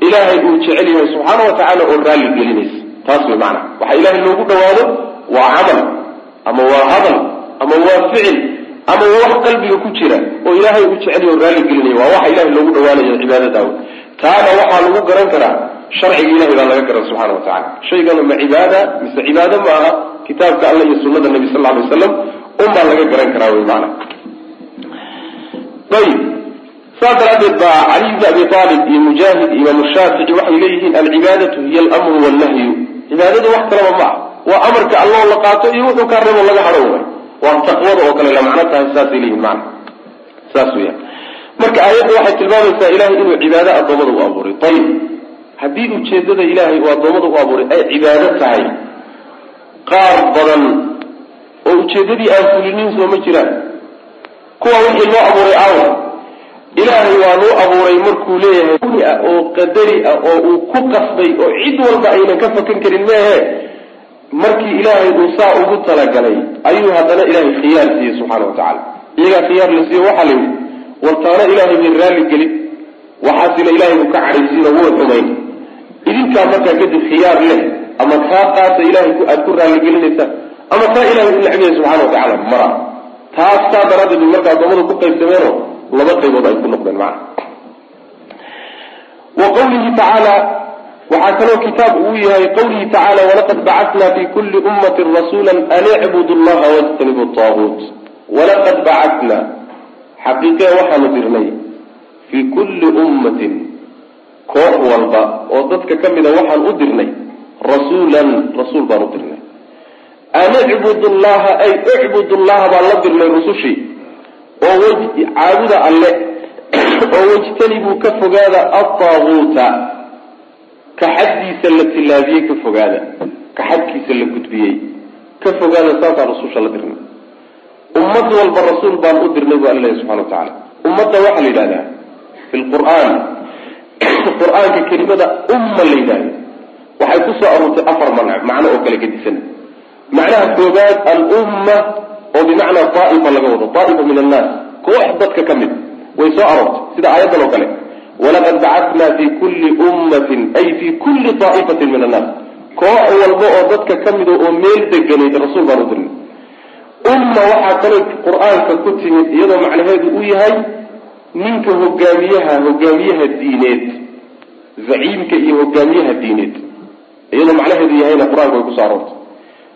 ilaahay uu jecel yahay subxaana wa tacaala oo raalli gelinaysa. Taas way macana waxa ilaahay loogu dhawaado waa camal ama waa hadal ama waa ficil ama wax qalbiga ku jira oo ilaahay uu jecel yahay oo raalli gelinaya. Waa waxa ilahay loogu dhawaanayo cibaadadaawo taana waxaa lagu garan karaa sharciga ilahay baa laga garan subxana wa tacala shaygana ma cibaada mise cibaado ma aha. Kitaabka alla iyo sunada nabi sal alay waslam un baa laga garan karaa wy maana ayib saas daraadeed baa caliy bni abi aalib iyo mujaahid imaam shaafici waxay leeyihiin alcibaadatu hiya almru wannahyu cibaadadu wax kalaba ma waa amarka alloo la qaato iyo wuxuu kaa reebo laga hadho way waa taqwada oo kale la macno tahay saasay leeyihiin mana saas weyaan marka aayadda waxay tilmaamaysaa ilahay inuu cibaado addoommada u abuuray. Ayib haddii ujeedada ilaahay uu addoommada u abuuray ay cibaado tahay qaar badan oo ujeedadii aan fulinin soo ma jiraan. Kuwa wixii loo abuuray aawa ilaahay waa loo abuuray markuu leeyahay ah oo qadari ah oo uu ku qasbay oo cid walba aynan ka fakan karin meehe markii ilaahay uu saa ugu talagalay ayuu haddana ilaahay khiyaar siiyey subxaana wa tacala iyagaa khiyaar la siiye waxaa la yidhi wartaana ilaahay bay raalli gelin. Waxaasina ilaahay uu ka cadhaysiino wuu xumayn. Idinkaa markaa kadib khiyaar leh ama taa qaata ilahay aada ku raalligelinaysaan ama taa ilahay u necmiyay subxana wa tacala mara taas saa daraaddeed bay marka addoommadu ku qaybsameeno laba qaybood ay ku noqdeen macana wa qawlihi tacaala waxaa kaloo kitaab uu yahay qawlihi tacaala walaqad bacatna fi kulli ummatin rasuula an icbudu llaha wajtanibu taaguut walaqad bacatna xaqiiqee waxaanu dirnay fii kulli ummatin koox walba oo dadka ka mida waxaan u dirnay rasuulan rasuul baan u dirnay. An icbudu llaha ay icbudu llaha baan la dirnay rusushii oo caabuda alle oo wajtanibuu ka fogaada ataaguuta ka xaddiisa la tilaabiyey ka fogaada. Ka xadkiisa la gudbiyey. Ka fogaada saasaan rususha la dirnay. Ummad walba rasuul baan u dirnay bu alla subxana wa tacala ummadda waxaa la yidhahdaa fi lqur'aan [COUGHS] qur'aanka kelimada umma la yidhahdo waxay ku soo aroortay afar man macno oo kale gedisan. Macnaha koobaad alumma oo bimacnaa daaifa laga wado daaifa min annaas. Koox dadka ka mid way soo aroortay. Sida aayaddan oo kale walaqad bacatnaa fi kulli ummatin ay fi kulli daa'ifatin min annaas koox walba oo dadka ka mida oo meel deganayd rasuul baan u dirnay umma waxaa kaloo qur'aanka ku timid iyadoo macnaheedu uu yahay ninka hogaamiyaha hogaamiyaha diineed zaciimka iyo hogaamiyaha diineed iyadoo macnaheedu yahayna qur'aanka way ku soo aroortay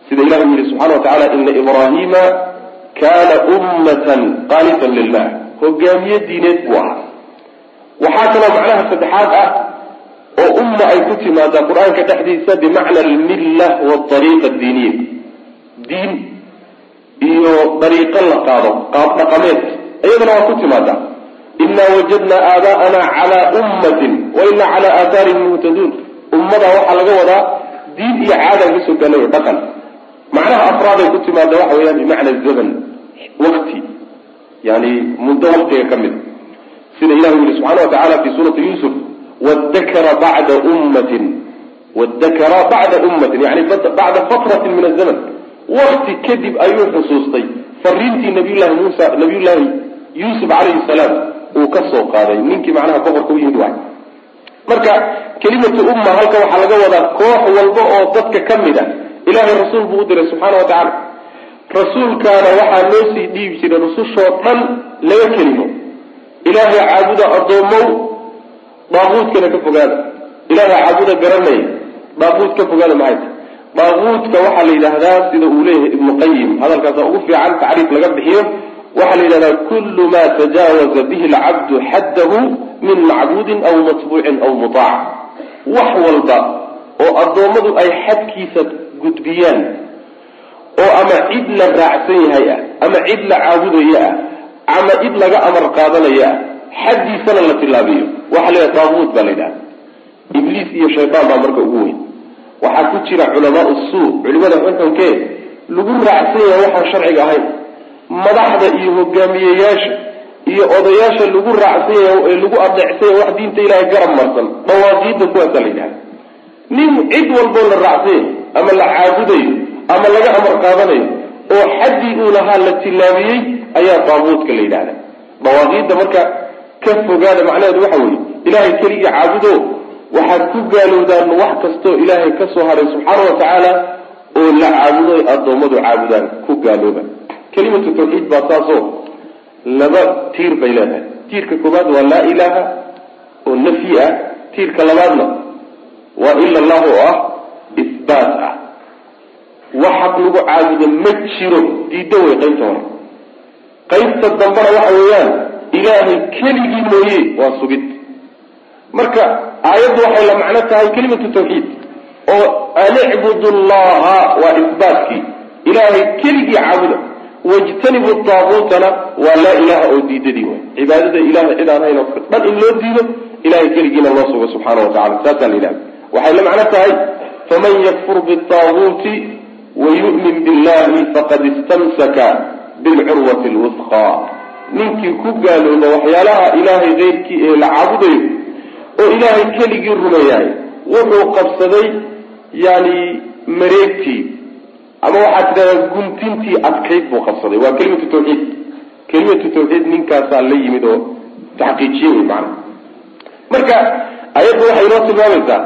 sida ilahi u yihi subxana wa tacala ina ibraahima kana ummatan qaanitan lilah hogaamiye diineed buu ahaa waxaa kaloo macnaha saddexaad ah oo umma ay ku timaadaa qur'aanka dhexdiisa bimacna almilla waariiqa adiiniya diin iyo dariiqo la qaado qaab dhaqameed. Iyadana waa ku timaadaa inaa wajadnaa aabaa'ana calaa ummatin wa ina calaa aathaarihim muhtaduun ummadaa waxaa laga wadaa diin iyo caadaan ka soo gaanay dhaqan. Macnaha afraaday ku timaada waxa weeyaan bimacna zaman wakti yani muddo waktiga ka mid sida ilah u yihi subxana wa tacala fi suurati yuusuf wadakara bacda ummatin wadakara bacda ummatin yani bacda fatratin min azaman wakti kadib ayuu xusuustay. Fariintii nabiyullahi muusa nabiyullaahi yuusuf calayhi salaam uu ka soo qaaday. Ninkii macnaha boqorka u yimid waay. Marka kelimatu umma halka waxaa laga wadaa koox walba oo dadka ka mid a ilaahay rasuul buu u diray subxaana wa tacaala. Rasuulkaana waxaa loo sii dhiibi jiray rusushoo dhan laba kelimo ilaahay caabuda addoomow daaquudkana ka fogaada. Ilaahay caabuda garanaya daaquud ka fogaada maxay tahy daaquudka waxaa la yidhaahdaa sida uu leeyahay ibnu qayim hadalkaasa ugu fiican tacriif laga bixiyo. Waxaa la yidhahdaa kullu ma tajaawaza bihi alcabdu xaddahu min macbuudin aw matbuucin aw mutaac wax walba oo addoommadu ay xadkiisa gudbiyaan oo ama cid la raacsan yahay ah ama cid la caabudaya ah ama cid laga amar qaadanaya xaddiisana la tilaabiyo. Waxaa la yidhaha daaquud baa la yidhaha. Ibliis iyo shaydaan baa marka ugu weyn. Waxaa ku jira culamaau suu culimada xukunkee lagu raacsan yahay waxaan sharciga ahayn. Madaxda iyo hogaamiyeyaasha iyo odayaasha lagu raacsan yahay ee lagu adeecsan wax diinta ilaahay garab marsan dawaaqiidda kuwaasaa la yidhaha. Nin cid walboo la raacsan ama la caabudayo ama laga amar qaadanayo oo xaddii uu lahaa la tilaabiyey ayaa daabuudka la yidhahda dawaaqiidda marka ka fogaada macnaheedu waxa weeye ilaahay keligii caabudo waxaad ku gaalowdaan wax kastoo ilaahay ka soo hadhay subxaana wa tacaala oo la caabudo addoommadu caabudaan ku gaalooba kelimatu tawxiid baa saasoo laba tiir bay leedahay. Tiirka koobaad waa laa ilaaha oo nafyi ah. Tiirka labaadna waa ila allahu oo ah isbaat ah. Wax xaq lagu caabudo ma jiro diiddo way qaybta hore qaybta dambena waxa weeyaan ilaahay keligii mooye waa sugid. Marka aayaddu waxay la macno tahay kelimatu tawxiid oo an icbudu llaha waa isbaatkii ilaahay keligii caabuda wajtanibu taabuutana waa laa ilaha oo diidadii way cibaadada ilahay cid aan hayn oo dhan in loo diido ilahay keligiina loo sugo subxaana wa tacala saasaa la waxay la macno tahay faman yakfur bitaaguuti wayu'min billahi faqad istamsaka bilcurwati lwusqa ninkii ku gaalooba waxyaalaha ilaahay keyrkii ee la caabudayo oo ilaahay keligii rumeeyahay wuxuu qabsaday yani mareegtii ama waxaad tidhahdaa guntintii adkayd buu qabsaday. Waa kelimatu tawxiid. Kelimatu tawxiid ninkaasaa la yimid oo taxqiijiye wey macana marka ayaddu waxay inoo tilmaamaysaa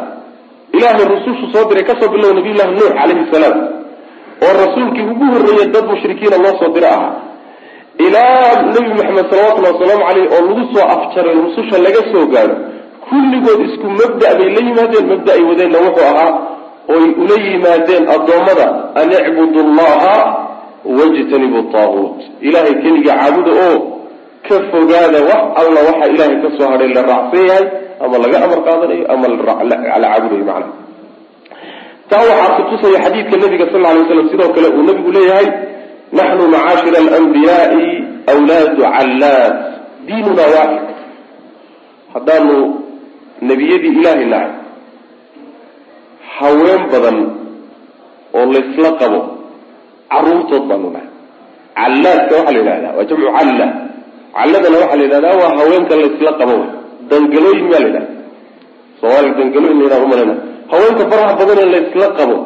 ilaahay rusushu soo diray ka soo bilow nabiy llahi nuux calayhi salaam oo rasuulkii ugu horreeyay dad mushrikiina loo soo diro ahaa ilaa nebi maxamed salawatullahi wasalaamu caleyh oo lagu soo afjaray rususha laga soo gaadho kulligood isku mabda' bay la yimaadeen mabda ay wadeenna wuxuu ahaa oy ula yimaadeen addoommada an icbudu allaha wajtanibu taaguut ilaahay keliga caabuda oo ka fogaada wax alla waxa ilaahay ka soo hadhay la raacsan yahay ama laga amar qaadanayo ama la caabudayo macnaha taa waxaa kutusaya xadiidka nabiga sal alay slam sidoo kale uu nabigu leeyahay naxnu macaashira alanbiyaai wlaadu callaad diinuna waaxid haddaanu nebiyadii ilaahay nahay haween badan oo laysla qabo caruurtood baanu nahay. Callaadka waxaa la yidhahdaa waa jamcu calla. Calladana waxaa la yidhahdaa waa haweenka laysla qabo dangalooyin miyaa la yidhahda soomaaliga dangalooyin la yidhahda umalayna haweenka faraha badan ee laysla qabo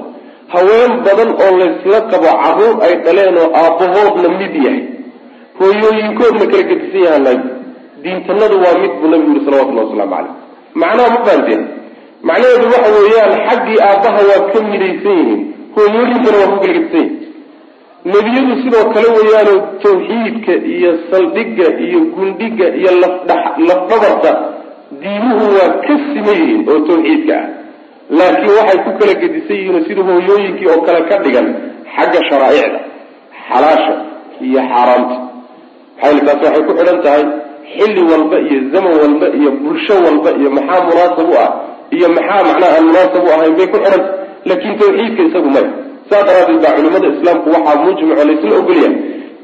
haween badan oo laysla qabo carruur ay dhaleen oo aabbahoodna mid yahay. Hooyooyinkoodna kala gedisan yahaan diintanadu waa mid buu nabigu yihi salawatullahi wasalaamu caleyh macnaha ma fahanteen macnaheedu waxa weeyaan xaggii aabbaha waa ka midaysan yihiin hooyooyinkana waa ku kala gedisan yihiin nebiyadu sidoo kale weeyaanoo tawxiidka iyo saldhigga iyo gundhiga iyo lafdhabarta diimuhu waa ka siman yihiin oo tawxiidka ah laakiin waxay ku kala gedisan yihiin sida hooyooyinkii oo kale ka dhigan xagga sharaa'icda xalaasha iyo xaaraamta maxay taasi waxay ku xidhan tahay xilli walba iyo zaman walba iyo bulsho walba iyo maxaa munaasab u ah iyo maxaa macnaha aan munaasab u ahayn bay ku xidhan laakiin tawxiidka isagu maya saa daraadeed baa culimada islaamku waxaa mujmaco laysla ogolyahay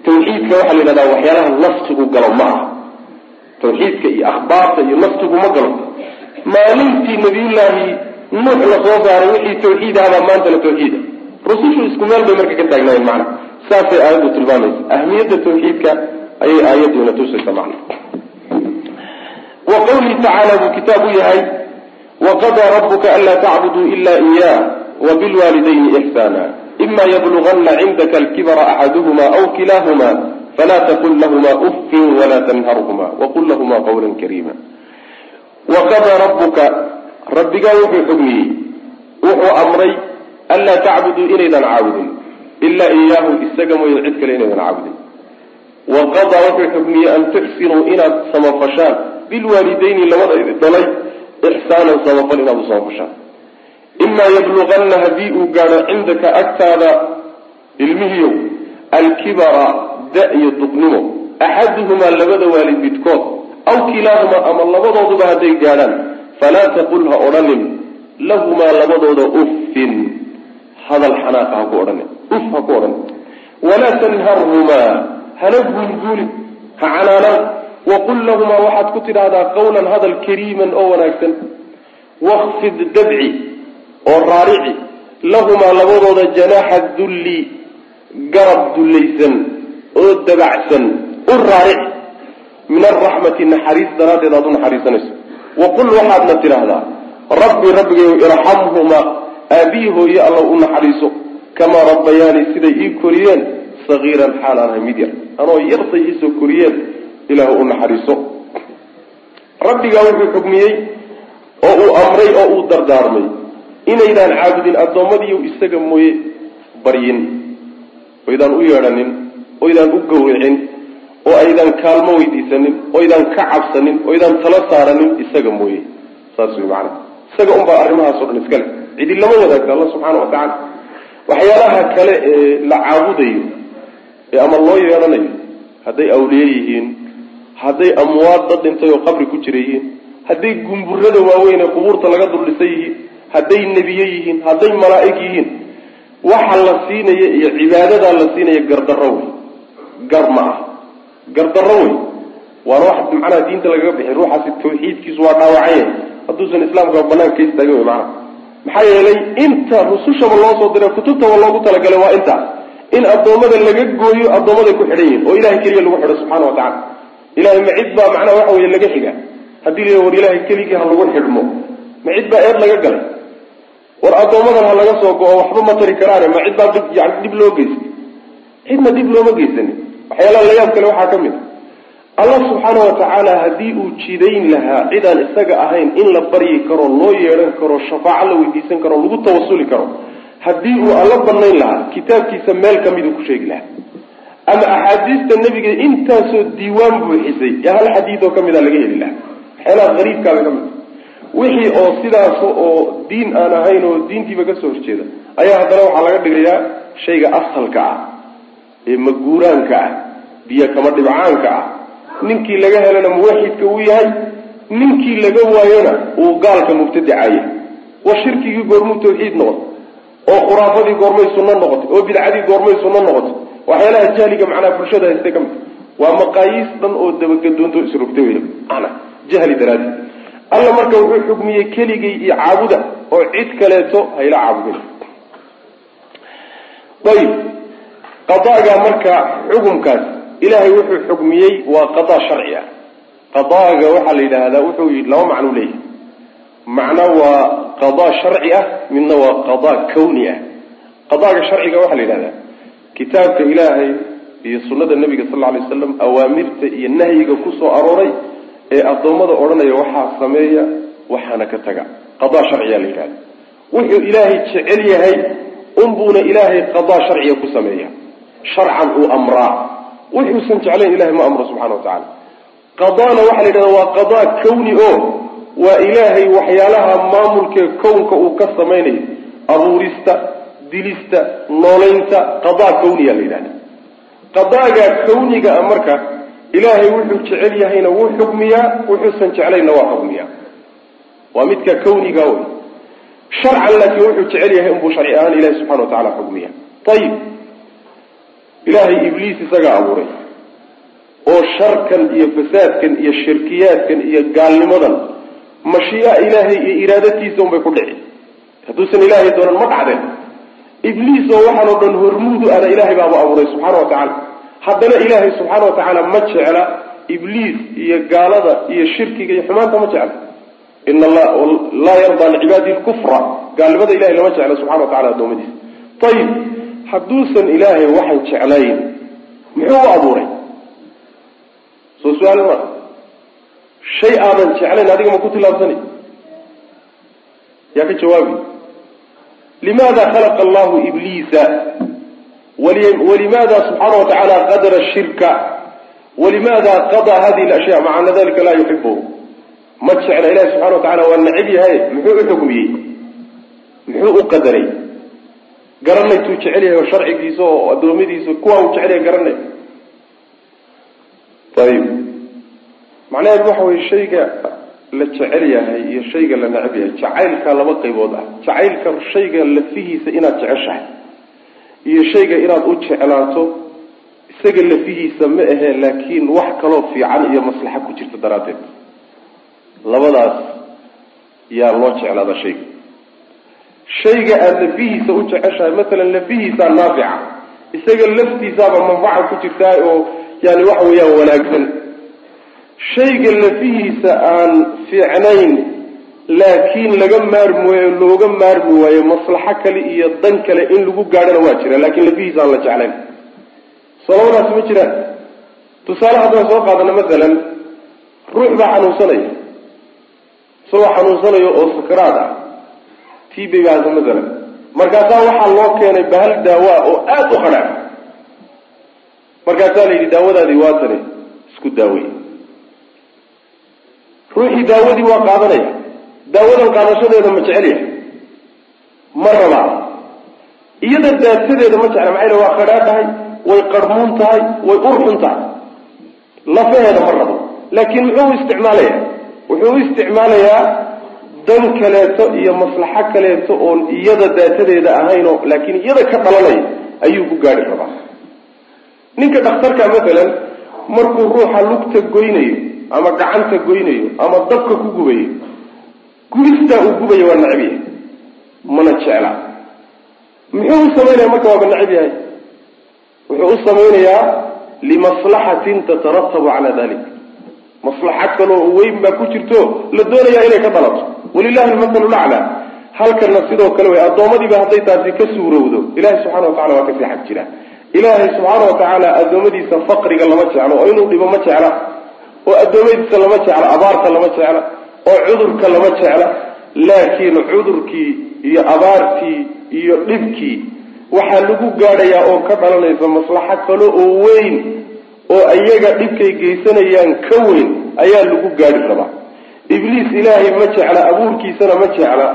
tawxiidka waxaa la yidhahdaa waxyaalaha nafsigu galo ma aha. Tawxiidka iyo akhbaarta iyo nafsigu ma galo. Maalintii nabiyullaahi nuux la soo saaray wixii tawxiid ahabaa maantana tawxiida rusushu isku meel bay marka ka taagnaayeen macna. Saasay aayaddu tilmaamaysa. Ahmiyadda tawxiidka ayay aayaduna tusaysa macna. Wa qawlihi tacaala buu kitaab u yahay waqadaa rabuka anlaa tacbuduu ila iyah wabilwaalidayni ixsaana ima yablugana cindaka alkibra axaduhuma aw kilahuma fala taqul lahuma uffin wala tanharhuma waqul lahuma qawla kariima waqadaa rabuka rabbigaa wuxuu xugmiyey wuxuu amray anlaa tacbuduu inaydan caabudin ilaa iyaahu isaga mooye cid kale inaydan caabudin. Wa wuxuu xugmiyey an tuxsinuu inaad samafashaan bilwaalidayni labada dhalay ixsaanan samafal inaad u samafashaan. Imaa yabluganna haddii uu gaadho cindaka agtaada ilmihiiow alkibara da iyo duqnimo axaduhumaa labada waalid midkood aw kilaahumaa ama labadooduba hadday gaadhaan falaa taqul ha odhanin lahumaa labadooda uffin hadal xanaaqa ha ku odhanin uf ha ku odhanin walaa tanharhumaa hana guulguulin ha canaanaan waqul lahumaa waxaad ku tidhaahdaa qawlan hadal kariiman oo wanaagsan wakfid dabci oo raarici lahumaa labadooda janaaxa dulli garab dullaysan oo dabacsan u raarici min alraxmati naxariis daraaddeed aad u naxariisanayso waqul waxaadna tidhaahdaa rabbi rabbigayo irxamhumaa aabihi hooye alla u naxariiso kamaa rabbayaani siday ii koriyeen sagiiran xaal aan ahay mid yar. Anoo yartay iisoo koriyeen ilaahu u naxariiso. Rabbigaa wuxuu xugmiyey oo uu amray oo uu dardaarmay. Inaydaan caabudin addoommadiiyo isaga mooye baryin. Oydaan u yeedhanin oydaan u gawricin oo aydaan kaalmo weydiisanin oydaan ka cabsanin oydaan tala saaranin isaga mooye. Saas wey macana isaga unbaa arrimahaasoo dhan iskale cidi lama wadaagta alla subxaana wa tacaala. Waxyaalaha kale ee la caabudayo ee ama loo yeedhanayo hadday awliye yihiin hadday amwaad dad dhintay oo qabri ku jira yihiin hadday gumburada waaweyn ee qubuurta laga duldhisan yihiin hadday nebiye yihiin hadday malaa'ig yihiin waxa la siinaya iyo cibaadadaa la siinaya gardarro wey gar ma ah gardarro wey waana wax macnaha diinta lagaga bixin ruuxaasi tawxiidkiisu waa dhaawacanya hadduusan islaamka banaanka ka wey macnaha maxaa yeelay inta rusushaba loo soo diray kutubtaba loogu talagalay waa intaa in addoommada laga gooyo addoommaday ku xidhan yihiin oo ilahay keliya lagu xidho subxana wa tacala ilahay ma cid baa macnaha waxa weye laga xiga haddii la war ilaahay keligii ha lagu xidhmo. Ma cid baa eed laga galay. War addoommadan ha laga soo go-o waxba ma tari karaane ma cid baa yani dib loo geystay. Cidna dib looma geysanin waxyaalaha layaab kale waxaa ka mid a allah subxaana wa tacaala haddii uu jidayn lahaa cidaan isaga ahayn in la baryi karo loo yeedhan karo shafaaco la weydiisan karo lagu tawasuli karo haddii uu alla banayn lahaa kitaabkiisa meel kamiduu ku sheegi lahaa. Ama axaadiista nebiga intaasoo diiwaan buuxisay ee hal xadiid oo ka mid a laga heli lahaa. Waxyaalaha qariibkaabay ka mid wixii oo sidaas oo diin aan ahayn oo diintiiba ka soo horjeeda ayaa haddana waxaa laga dhigayaa shayga asalka ah ee maguuraanka ah biyo kama dhibcaanka ah. Ninkii laga helana muwaxidka uu yahay ninkii laga waayona uu gaalka mubtadicaya. Wa shirkigii goormuu tawxiid noqotay oo khuraafadii goormay sunno noqotay oo bidcadii goormay sunno noqotay. Waxyaalaha jahliga macnaha bulshada haysta ka mid. Waa maqaayiis dhan oo dabagadoontoo isrogtay wey mana jahli daraadi alla marka wuxuu xugmiyey keligii iyo caabuda oo cid kaleeto hayla caabudin ayib qadaaga marka xukumkaas ilaahay wuxuu xugmiyey waa qadaa sharci ah qadaaga waxaa la yidhaahdaa wuxuu laba macno leeyahay. Macno waa qadaa sharci ah midna waa qadaa kawni ah. Qadaaga sharciga waxaa la yidhahdaa kitaabka ilaahay iyo sunnada nebiga sal alay waslam awaamirta iyo nahyiga ku soo arooray ee addoommada odhanaya waxaa sameeya waxaana ka taga. Qadaa sharciyaa la yidhahda wuxuu ilaahay jecel yahay unbuuna ilaahay qadaa sharciga ku sameeya sharcan uu amraa. Wuxuusan jeclayn ilahay ma amro subxana wa tacala qadaana waxaa la yidhahda waa qadaa kawni oo waa ilaahay waxyaalaha maamulkee kownka uu ka samaynayo abuurista dilista noolaynta qadaa kawniya la yidhahda qadaaga kawniga a marka ilaahay wuxuu jecel yahayna wuu xukmiyaa wuxuusan jeclayna waa xukmiyaa waa midka kawniga wey. Sharcan laakiin wuxuu jecel yahay unbuu sharci ahaan ilahi subxana wa tacala ayib ilaahay ibliis isagaa abuuray. Oo sharkan iyo fasaadkan iyo shirkiyaadkan iyo gaalnimadan mashii'a ilaahay iyo iraadatiisa unbay ku dhici hadduusan ilaahay doonan ma dhacdeen. Ibliis oo waxaan oo dhan hormuudu ana ilaahay baaba abuuray subxaana wa tacaala. Haddana ilaahay subxaana wa tacaala ma jecla ibliis iyo gaalada iyo shirkiga iyo xumaanta ma jecla. Ina laa yardaa licibaadi lkufra. Gaalnimada ilahay lama jecla subxana wa tacala adoomadiisa ayib hadduusan ilaahay waxaan jeclayn muxuu u abuuray? Soo su'aal ma shay aadan jeclayn adiga ma ku tilaabsanay yaa ka jawaabi. Limaada khalaqa allahu ibliisa? Walimaada subxaana wa tacaala qadara shirka? Walimaada qadaa hadihi lashya maca ana dalika laa yuxibuhu ma jecla ilahi subxana wa tacala waa nacib yahay muxuu u xukmiyey muxuu u qadaray garanay tuu jecel yahay oo sharcigiisa oo adoomadiisa kuwa uu jecel yahay garanay. Ayib macnaheedu waxa weye shayga la jecel yahay iyo shayga la necab yahay jacaylka laba qaybood ah. Jacaylka shayga lafihiisa inaad jeceshahay iyo shayga inaad u jeclaato isaga lafihiisa ma ahee laakiin wax kaloo fiican iyo maslaxa ku jirta daraaddeed. Labadaas yaa loo jeclaada shayga shayga aada lafihiisa u jeceshahay matalan lafihiisaa naafica. Isaga laftiisaaba manfaca ku jirtaa oo yani waxa weeyaan wanaagsan. Shayga lafihiisa aan fiicnayn laakiin laga maarmi waayo looga maarmi waayo maslaxo kale iyo dan kale in lagu gaadhana waa jira laakiin lafihiisa aan la jeclayn. Soo ma jiraan. Tusaale haddaan soo qaadano masalan ruux baa xanuunsanaya isagoo xanuunsanayo oo sakaraad ah t b baasa masalan markaasaa waxaa loo keenay bahal daawaa oo aada u qadhac markaasaa la yidhi daawadaadii waatane isku daawey ruuxii daawadii waa qaadanaya. Daawadan qaadashadeeda ma jecel yahay. Ma rabaa. Iyada daatadeeda ma jecla maxay waa qadhaa tahay? Way qarmuun tahay? Way urxun tahay? Lafaheeda ma rabo. Laakiin muxuu u isticmaalaya wuxuu u isticmaalayaa dan kaleeto iyo maslaxo kaleeto oon iyada daatadeeda ahaynoo laakiin iyada ka dhalanaya ayuu ku gaadhi rabaa. Ninka dhakhtarka masalan markuu ruuxa lugta goynayo ama gacanta goynayo ama dabka ku gubayo gubistaa uu gubayo waa necab yahay mana jecla. Muxuu u samaynaya marka waaba necab yahay? Wuxuu u samaynayaa limaslaxatin tataratabu calaa dalik maslaxo kaloo weyn baa ku jirto la doonayaa inay ka dhalato walilahi almasalu laclaa halkana sidoo kale wey addoommadiiba hadday taasi ka suurowdo ilahi subxana wa tacala waa ka sii xag jira. Ilaahay subxaana wa tacaala addoommadiisa faqriga lama jeclo oo inuu dhibo ma jecla oo addoommadiisa lama jecla abaarta lama jecla oo cudurka lama jecla. Laakiin cudurkii iyo abaartii iyo dhibkii waxaa lagu gaadhayaa oo ka dhalanaysa maslaxo kale oo weyn oo iyaga dhibkay geysanayaan ka weyn ayaa lagu gaadhi rabaa ibliis ilaahay ma jecla abuurkiisana ma jecla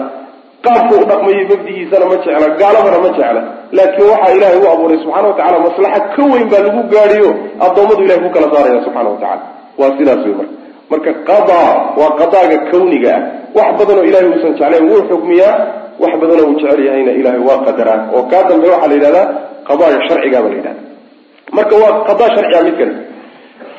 qaabka u dhaqmayo mabdigiisana ma jecla gaalabana ma jecla. Laakiin waxaa ilaahay u abuuray subxana wa tacala maslaxa ka weyn baa lagu gaadhiyo addoommadu ilahay ku kala saaraya subxana wa tacala waa sidaas wey marka. Marka qadaa waa qadaaga kawniga ah. Wax badanoo ilahay uusan jeclayn wuu xukmiyaa wax badanoo uu jecel yahayna ilahay waa qadaraa. Oo kaa dambe waxaa la yidhahdaa qadaaga sharciga baa la yidhahda marka waa qadaa sharciga mid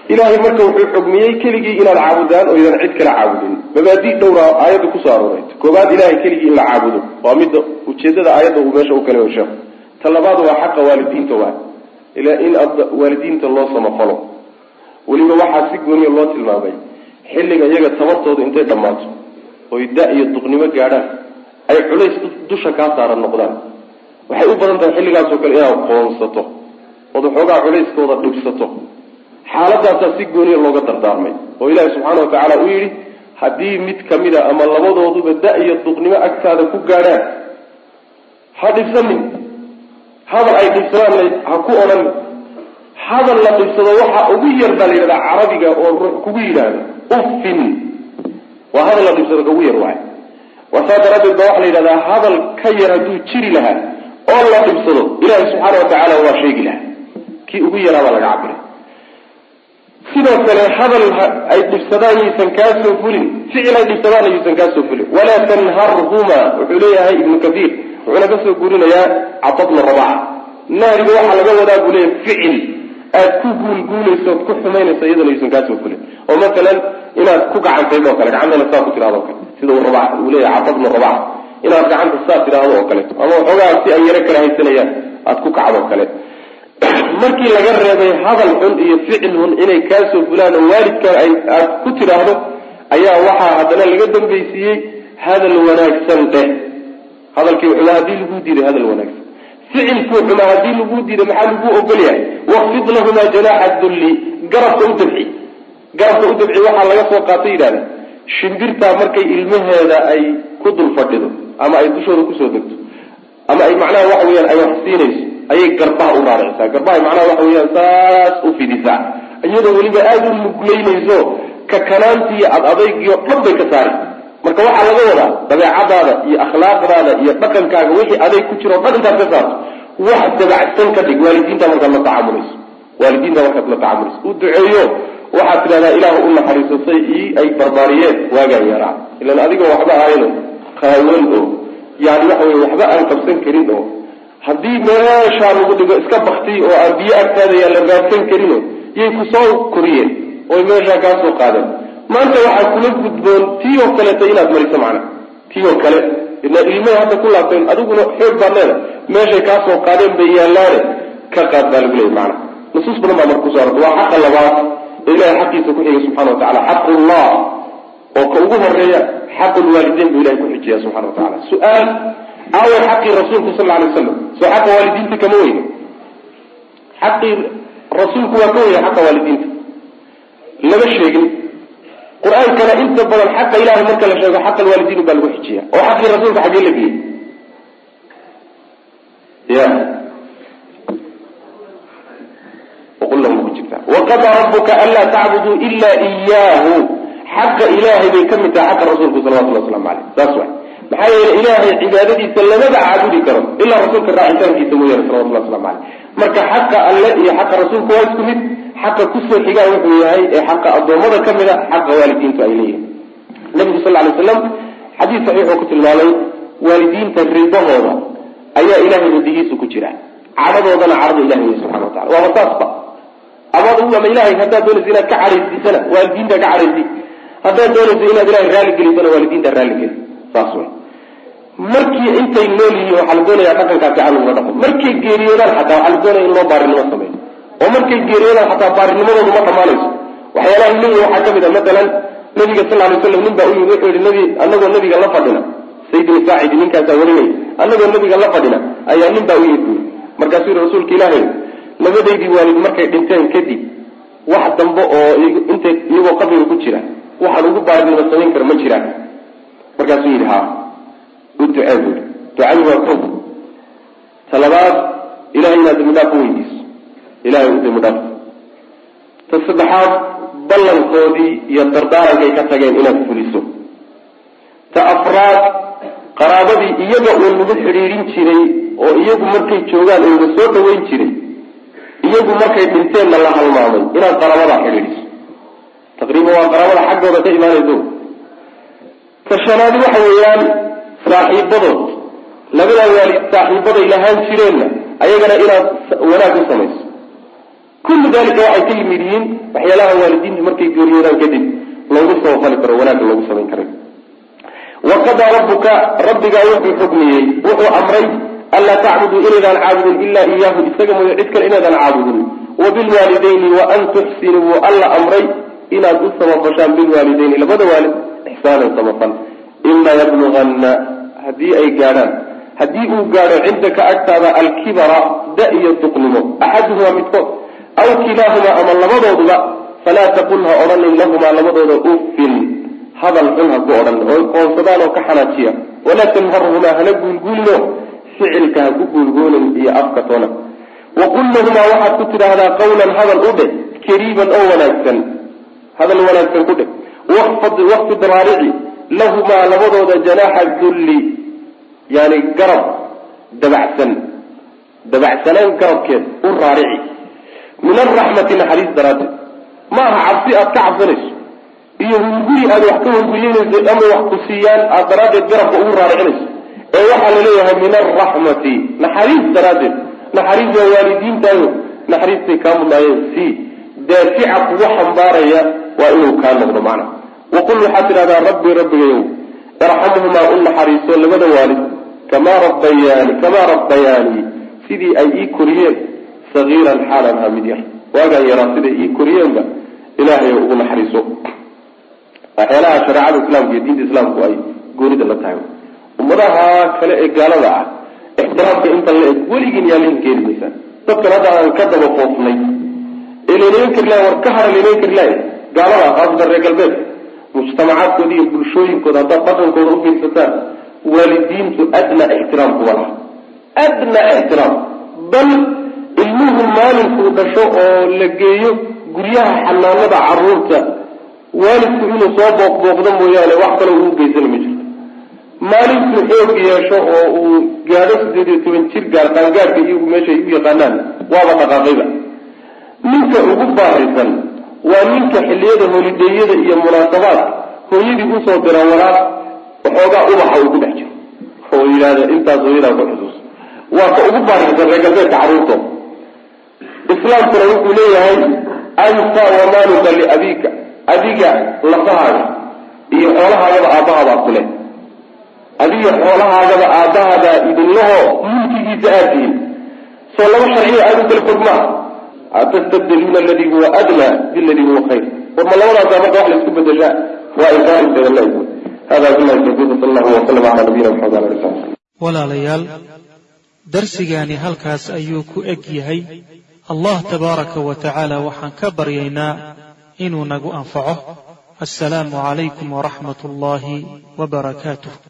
kale ilahay marka wuxuu xugmiyey keligii inaad caabudaan oo idan cid kala caabudin. Mabaadi dhowra aayadda ku soo arooray. Koobaad ilahay keligii in la caabudo. Waa midda ujeedada aayadda uu meesha u kale sheekhu ta labaad waa xaqa waalidiinta waa. In waalidiinta loo samafalo weliba waxaa si gooniya loo tilmaamay. Xilliga iyaga tabartooda intay dhammaato. Oy da iyo duqnimo gaadhaan. Ay culays dusha kaa saaran noqdaan. Waxay u badan tahay xilligaasoo kale inaad qoonsato. Ood waxoogaa culayskooda dhibsato xaaladaasaa si gooniya looga dardaarmay oo ilaahi subxaana wa tacaala uu yidhi haddii mid ka mid a ama labadooduba da iyo duqnimo agtaada ku gaadhaan ha dhibsanin. Hadal ay dhibsadaan ha ku odhan hadal la dhibsado waxa ugu yar baa la yidhahdaa carabiga oo ruux kugu yidhaahdo uffin. Waa hadal la dhibsado kaugu yar waay waa saa daraaddeed ba waxaa la yidhahdaa hadal ka yar hadduu jiri lahaa oo la dhibsado ilaahi subxaana wa tacaala waa sheegi lahaa. Kii ugu yaraa baa laga cabiray sidoo kale hadal ay dhibsadaan yaysan kaa soo fulin ficil ay dhibsadaan yaysan kaa soo fulin. Walaa tanharhuma wuxuu leeyahay ibnu kathiir wuxuuna ka soo guurinayaa catabna rabaca nahriga waxaa laga wadaa buu leeyahay ficil. Aad ku guulguulayso ood ku xumaynayso iyadana yaysan kaa soo fulin. Oo masalan inaad ku gacantayd oo kale gacantana saa ku tidhahdo o kale. Sida uu leeyahay catabna rabaca inaad gacanta saa tidhaahdo oo kaleeto ama waxoogaa si ay yaro kala haysanayaan aada ku kacdo o kale markii laga reebay hadal xun iyo ficil xun inay kaa soo fulaan oo waalidka ay aad ku tidhaahdo ayaa waxaa haddana laga dambaysiiyey hadal wanaagsan dheh hadalkii xumaa haddii lagu diiday hadal wanaagsan. Ficilkuu xumaa haddii lagu diiday maxaa lagu ogol yahay? Waqfid lahumaa janaaxa dulli garabka u dabci. Garabka u dabci waxaa laga soo qaatay yidhahda shimbirtaa markay ilmaheeda ay ku dul fadhido ama ay dushooda ku soo degto ama ay macnaha waxa weyaan ay wax siinayso ayay garbaha u raaricisaa garbahay macnaha waxa weyaan saas u fidisaa iyadoo weliba aada u muglaynayso kakanaantiiyo ad adaygiyo dhan bay ka saari. Marka waxaa laga wadaa dabeecadaada iyo akhlaaqdaada iyo dhaqankaaga wixii aday ku jiro dhan intaad ka saarto. Wax dabacsan ka dhig waalidiinta markaad la tacaamulayso waalidiinta markaad la tacaamulayso u duceeyo waxaad tidhahdaa ilaahu u naxariisatay ii ay barbaariyeen. Waagaan yaraa. Ilan adigoo waxba ahayno qaawan oo yani waxa weye waxba aan qabsan karin oo haddii meeshaa lagu dhigo iska baktiy oo aan biyo agtaada yaa la raadsan karino yay ku soo koriyeen oy meeshaa kaa soo qaadeen. Maanta waxaa kula gudboon tii oo kaleeta inaad mariso macna. Tii oo kale ila ilmahay hadda ku laabteen adiguna xoog baad leeda meeshay kaa soo qaadeen bay yaallaane. Ka qaad baa lagu leeyay macna. Nusuus badan baa marka ku soo arortay waa xaqa labaad ee ilahay xaqiisa ku xigay subxana wa tacala xaqullah oo ka ugu horreeya xaqulwaalideyn buu ilahay ku xijiya subxana wa su'aal aaway xaqii rasuulku sal alay waslam soo xaqa waalidiinta kama weyne xaqii rasuulku waa ka weyna xaqa waalidiinta lama sheegin qur'aankana inta badan xaqa ilahay marka la sheego xaqa alwaalidiin baa lagu xijiya oo xaqii rasuulka xaggee la geeyey ya waqadaa rabuka anlaa tacbuduu ila iyaahu xaqa ilaahay bay ka mid tahay xaqa rasuulku salawatullah waslamu caleyh saas waay maxaa yeele ilaahay cibaadadiisa lamaba caabudi karo. Ilaa rasuulka raacitaankiisa mooyaane salawatullah waslamu caleyh marka xaqa alle iyo xaqa rasuulku waa isku mid xaqa ku soo xigaa wuxuu yahay ee xaqa addoommada ka mid a xaqa waalidiintu ay leeyihiin nabigu sal lay slam xadiis saxiix oo ku tilmaamay waalidiinta ridahooda ayaa ilahay radigiisu ku jira cadhadoodana cadhada ilahay wey subxana wa tacala waaba saasba amaad ama ilahay haddaad doonaysa inaad ka cadhaysisana waalidiinta ka cadhaysi haddaad doonaysa inaad ilahay raalli gelisana waalidiinta raalli geli saas wey markii intay nool yihiin waxaa la doonaya dhaqankaa fiican lagula dhaqo. Markay geeriyoodaan xataa waxaa la doonaya in loo baarinimo sameeyo oo markay geeriyoodaan xataa baarinimadoodu ma dhamaanayso. Waxyaalaha leeyihi waxaa ka mid a matalan nabiga sal lay slam nin baa u yimi wuxuu yihi nabi anagoo nabiga la fadhina. Sayidina saacidi ninkaasaa warinaya anagoo nabiga la fadhina ayaa nin baa u yimi buyi markaasuu yihi rasuulka ilaahay labadaydii waalid markay dhinteen kadib wax dambe oo intay iyagoo qabriga ku jira waxaan ugu baarinimo samayn kara ma jiraan. Markaasuu yidhi ha u ducee buui ducadu waa ko talabaad ilahay inaad dambi dhaaf u weydiiso. Ilahay u dambi dhaaf. Ta saddexaad ballankoodii iyo dardaarankay ka tageen inaad fuliso. Ta afraad qaraabadii iyaga uu lagu xidhiidhin jiray oo iyagu markay joogaan uga soo dhaweyn jiray iyagu markay dhinteenna la halmaamay inaad qaraabadaa xidhiidhiso. Taqriiban waa qaraabada xaggooda ka imaanayso. Ta shanaadi waxa weeyaan saaxiibadood labada waalid saaxiibaday lahaan jireenna ayagana inaad wanaag u samayso. Kullu dalika waxay ka yimid yihiin waxyaalaha waalidiintu markay geeriyoodaan kadib loogu samafali karo wanaagga loogu samayn karay waqadaa rabbuka rabbigaa wuxuu xugmiyey wuxuu amray anlaa tacbuduu inaydaan caabudin ilaa iyaahu isaga mooye cid kale inaydaan caabudin. Wabilwaalidayni wa an tuxsinuu alla amray inaad u samafashaan bilwaalidayni. Labada waalid ixsaanan samafal ima yabluganna haddii ay gaadhaan haddii uu gaadho cindaka agtaada alkibara da iyo duqnimo axaduhumaa midkood aw kilaahumaa ama labadooduba falaa taqul ha odhanin lahumaa labadooda uffin hadal xun ha ku odhan oo qoonsadaan oo ka xanaajiya walaa tanharhumaa hana guulguulino ficilka ha ku guulguulin iyo afka toona waqul lahumaa waxaad ku tidhaahdaa qawlan hadal u dheh kariiban oo wanaagsan hadal wanaagsan ku dheh waqfid raarici lahumaa labadooda janaaxa dulli yani garab dabacsan dabacsanaan garabkeed u raarici. Min araxmati naxariis daraaddeed. Ma aha cabsi aad ka cabsanayso iyo hunguri aad wax ka hunguriyanayso ama wax ku siiyaan aad daraaddeed garabka ugu raaricinayso ee waxaa la leeyahay min araxmati naxariis daraaddeed. Naxariis waa waalidiintaayo naxariistay kaa mudnaayeen si daafica kugu xambaaraya waa inuu kaa noqdo macna waqul waxaad tidhahdaa rabbi rabbigayow irxamhumaa u naxariiso labada waalid kamaa rabbayaani kamaa rabbayaanii sidii ay ii koriyeen sagiiran xaalan ahaa mid yar. Waagaan yaraa siday ii koriyeenba ilaahay ugu naxariiso. Waxyaalaha shareecada islaamka iyo diinta islaamku ay goonida la tahay. Ummadaha kale ee gaalada ah ixtiraamka inta la eg weligiin yaa lahin keeni maysaan dadkan hadda aan ka daba foofnay ee laynagan kari lahay war ka hara laynagan kari lahay gaalada khaasatan reer galbeedka mujtamacaadkooda iyo bulshooyinkooda haddaad dhaqankooda ufiirsataan waalidiintu adna ixtiraamku ma laha adna ixtiraam. Bal ilmuhu maalinkuu dhasho oo la geeyo guryaha xanaanada carruurta waalidku inuu soo booqbooqdo mooyaane wax kaloo uu geysana ma jirto. Maalinkuu xoog yeesho oo uu gaadho sideed iyo toban jir gaar qaangaadhka iyagu meesha ay u yaqaanaan waaba dhaqaaqayba. Ninka ugu baarisan waa ninka xilliyada holideeyada iyo munaasabaadka hooyadii u soo dira walaaq waxoogaa ubaxa uu ku dhex jiro. Oo yidhahda intaas hooyadaa ku xusuus. Waa ka ugu baarisan reer galbeedka carruurtooda islaamkuna wuxuu leeyahay anta wamaaluka liabika adiga lafahaaga iyo xoolahaagaba aabbahaabaa ku leh. Adiga xoolahaagaba aabbahaabaa idinlahoo mulkigiisa aad tihin soo laba sharciyo aada u kala fog maaha atastabdiluuna aladii huwa adnaa biladii huwa khayr war ma labadaasa marka wax la isku bedeshaa waa inkaaristeeda la hada tawfiiq sal allahu wasalam cala nabiyina maxamed ala ali sali walaalayaal darsigaani halkaas ayuu ku eg yahay allah tabaaraka wa tacaala waxaan ka baryaynaa inuu nagu anfaco assalaamu calaykum waraxmat ullaahi wbarakaatuh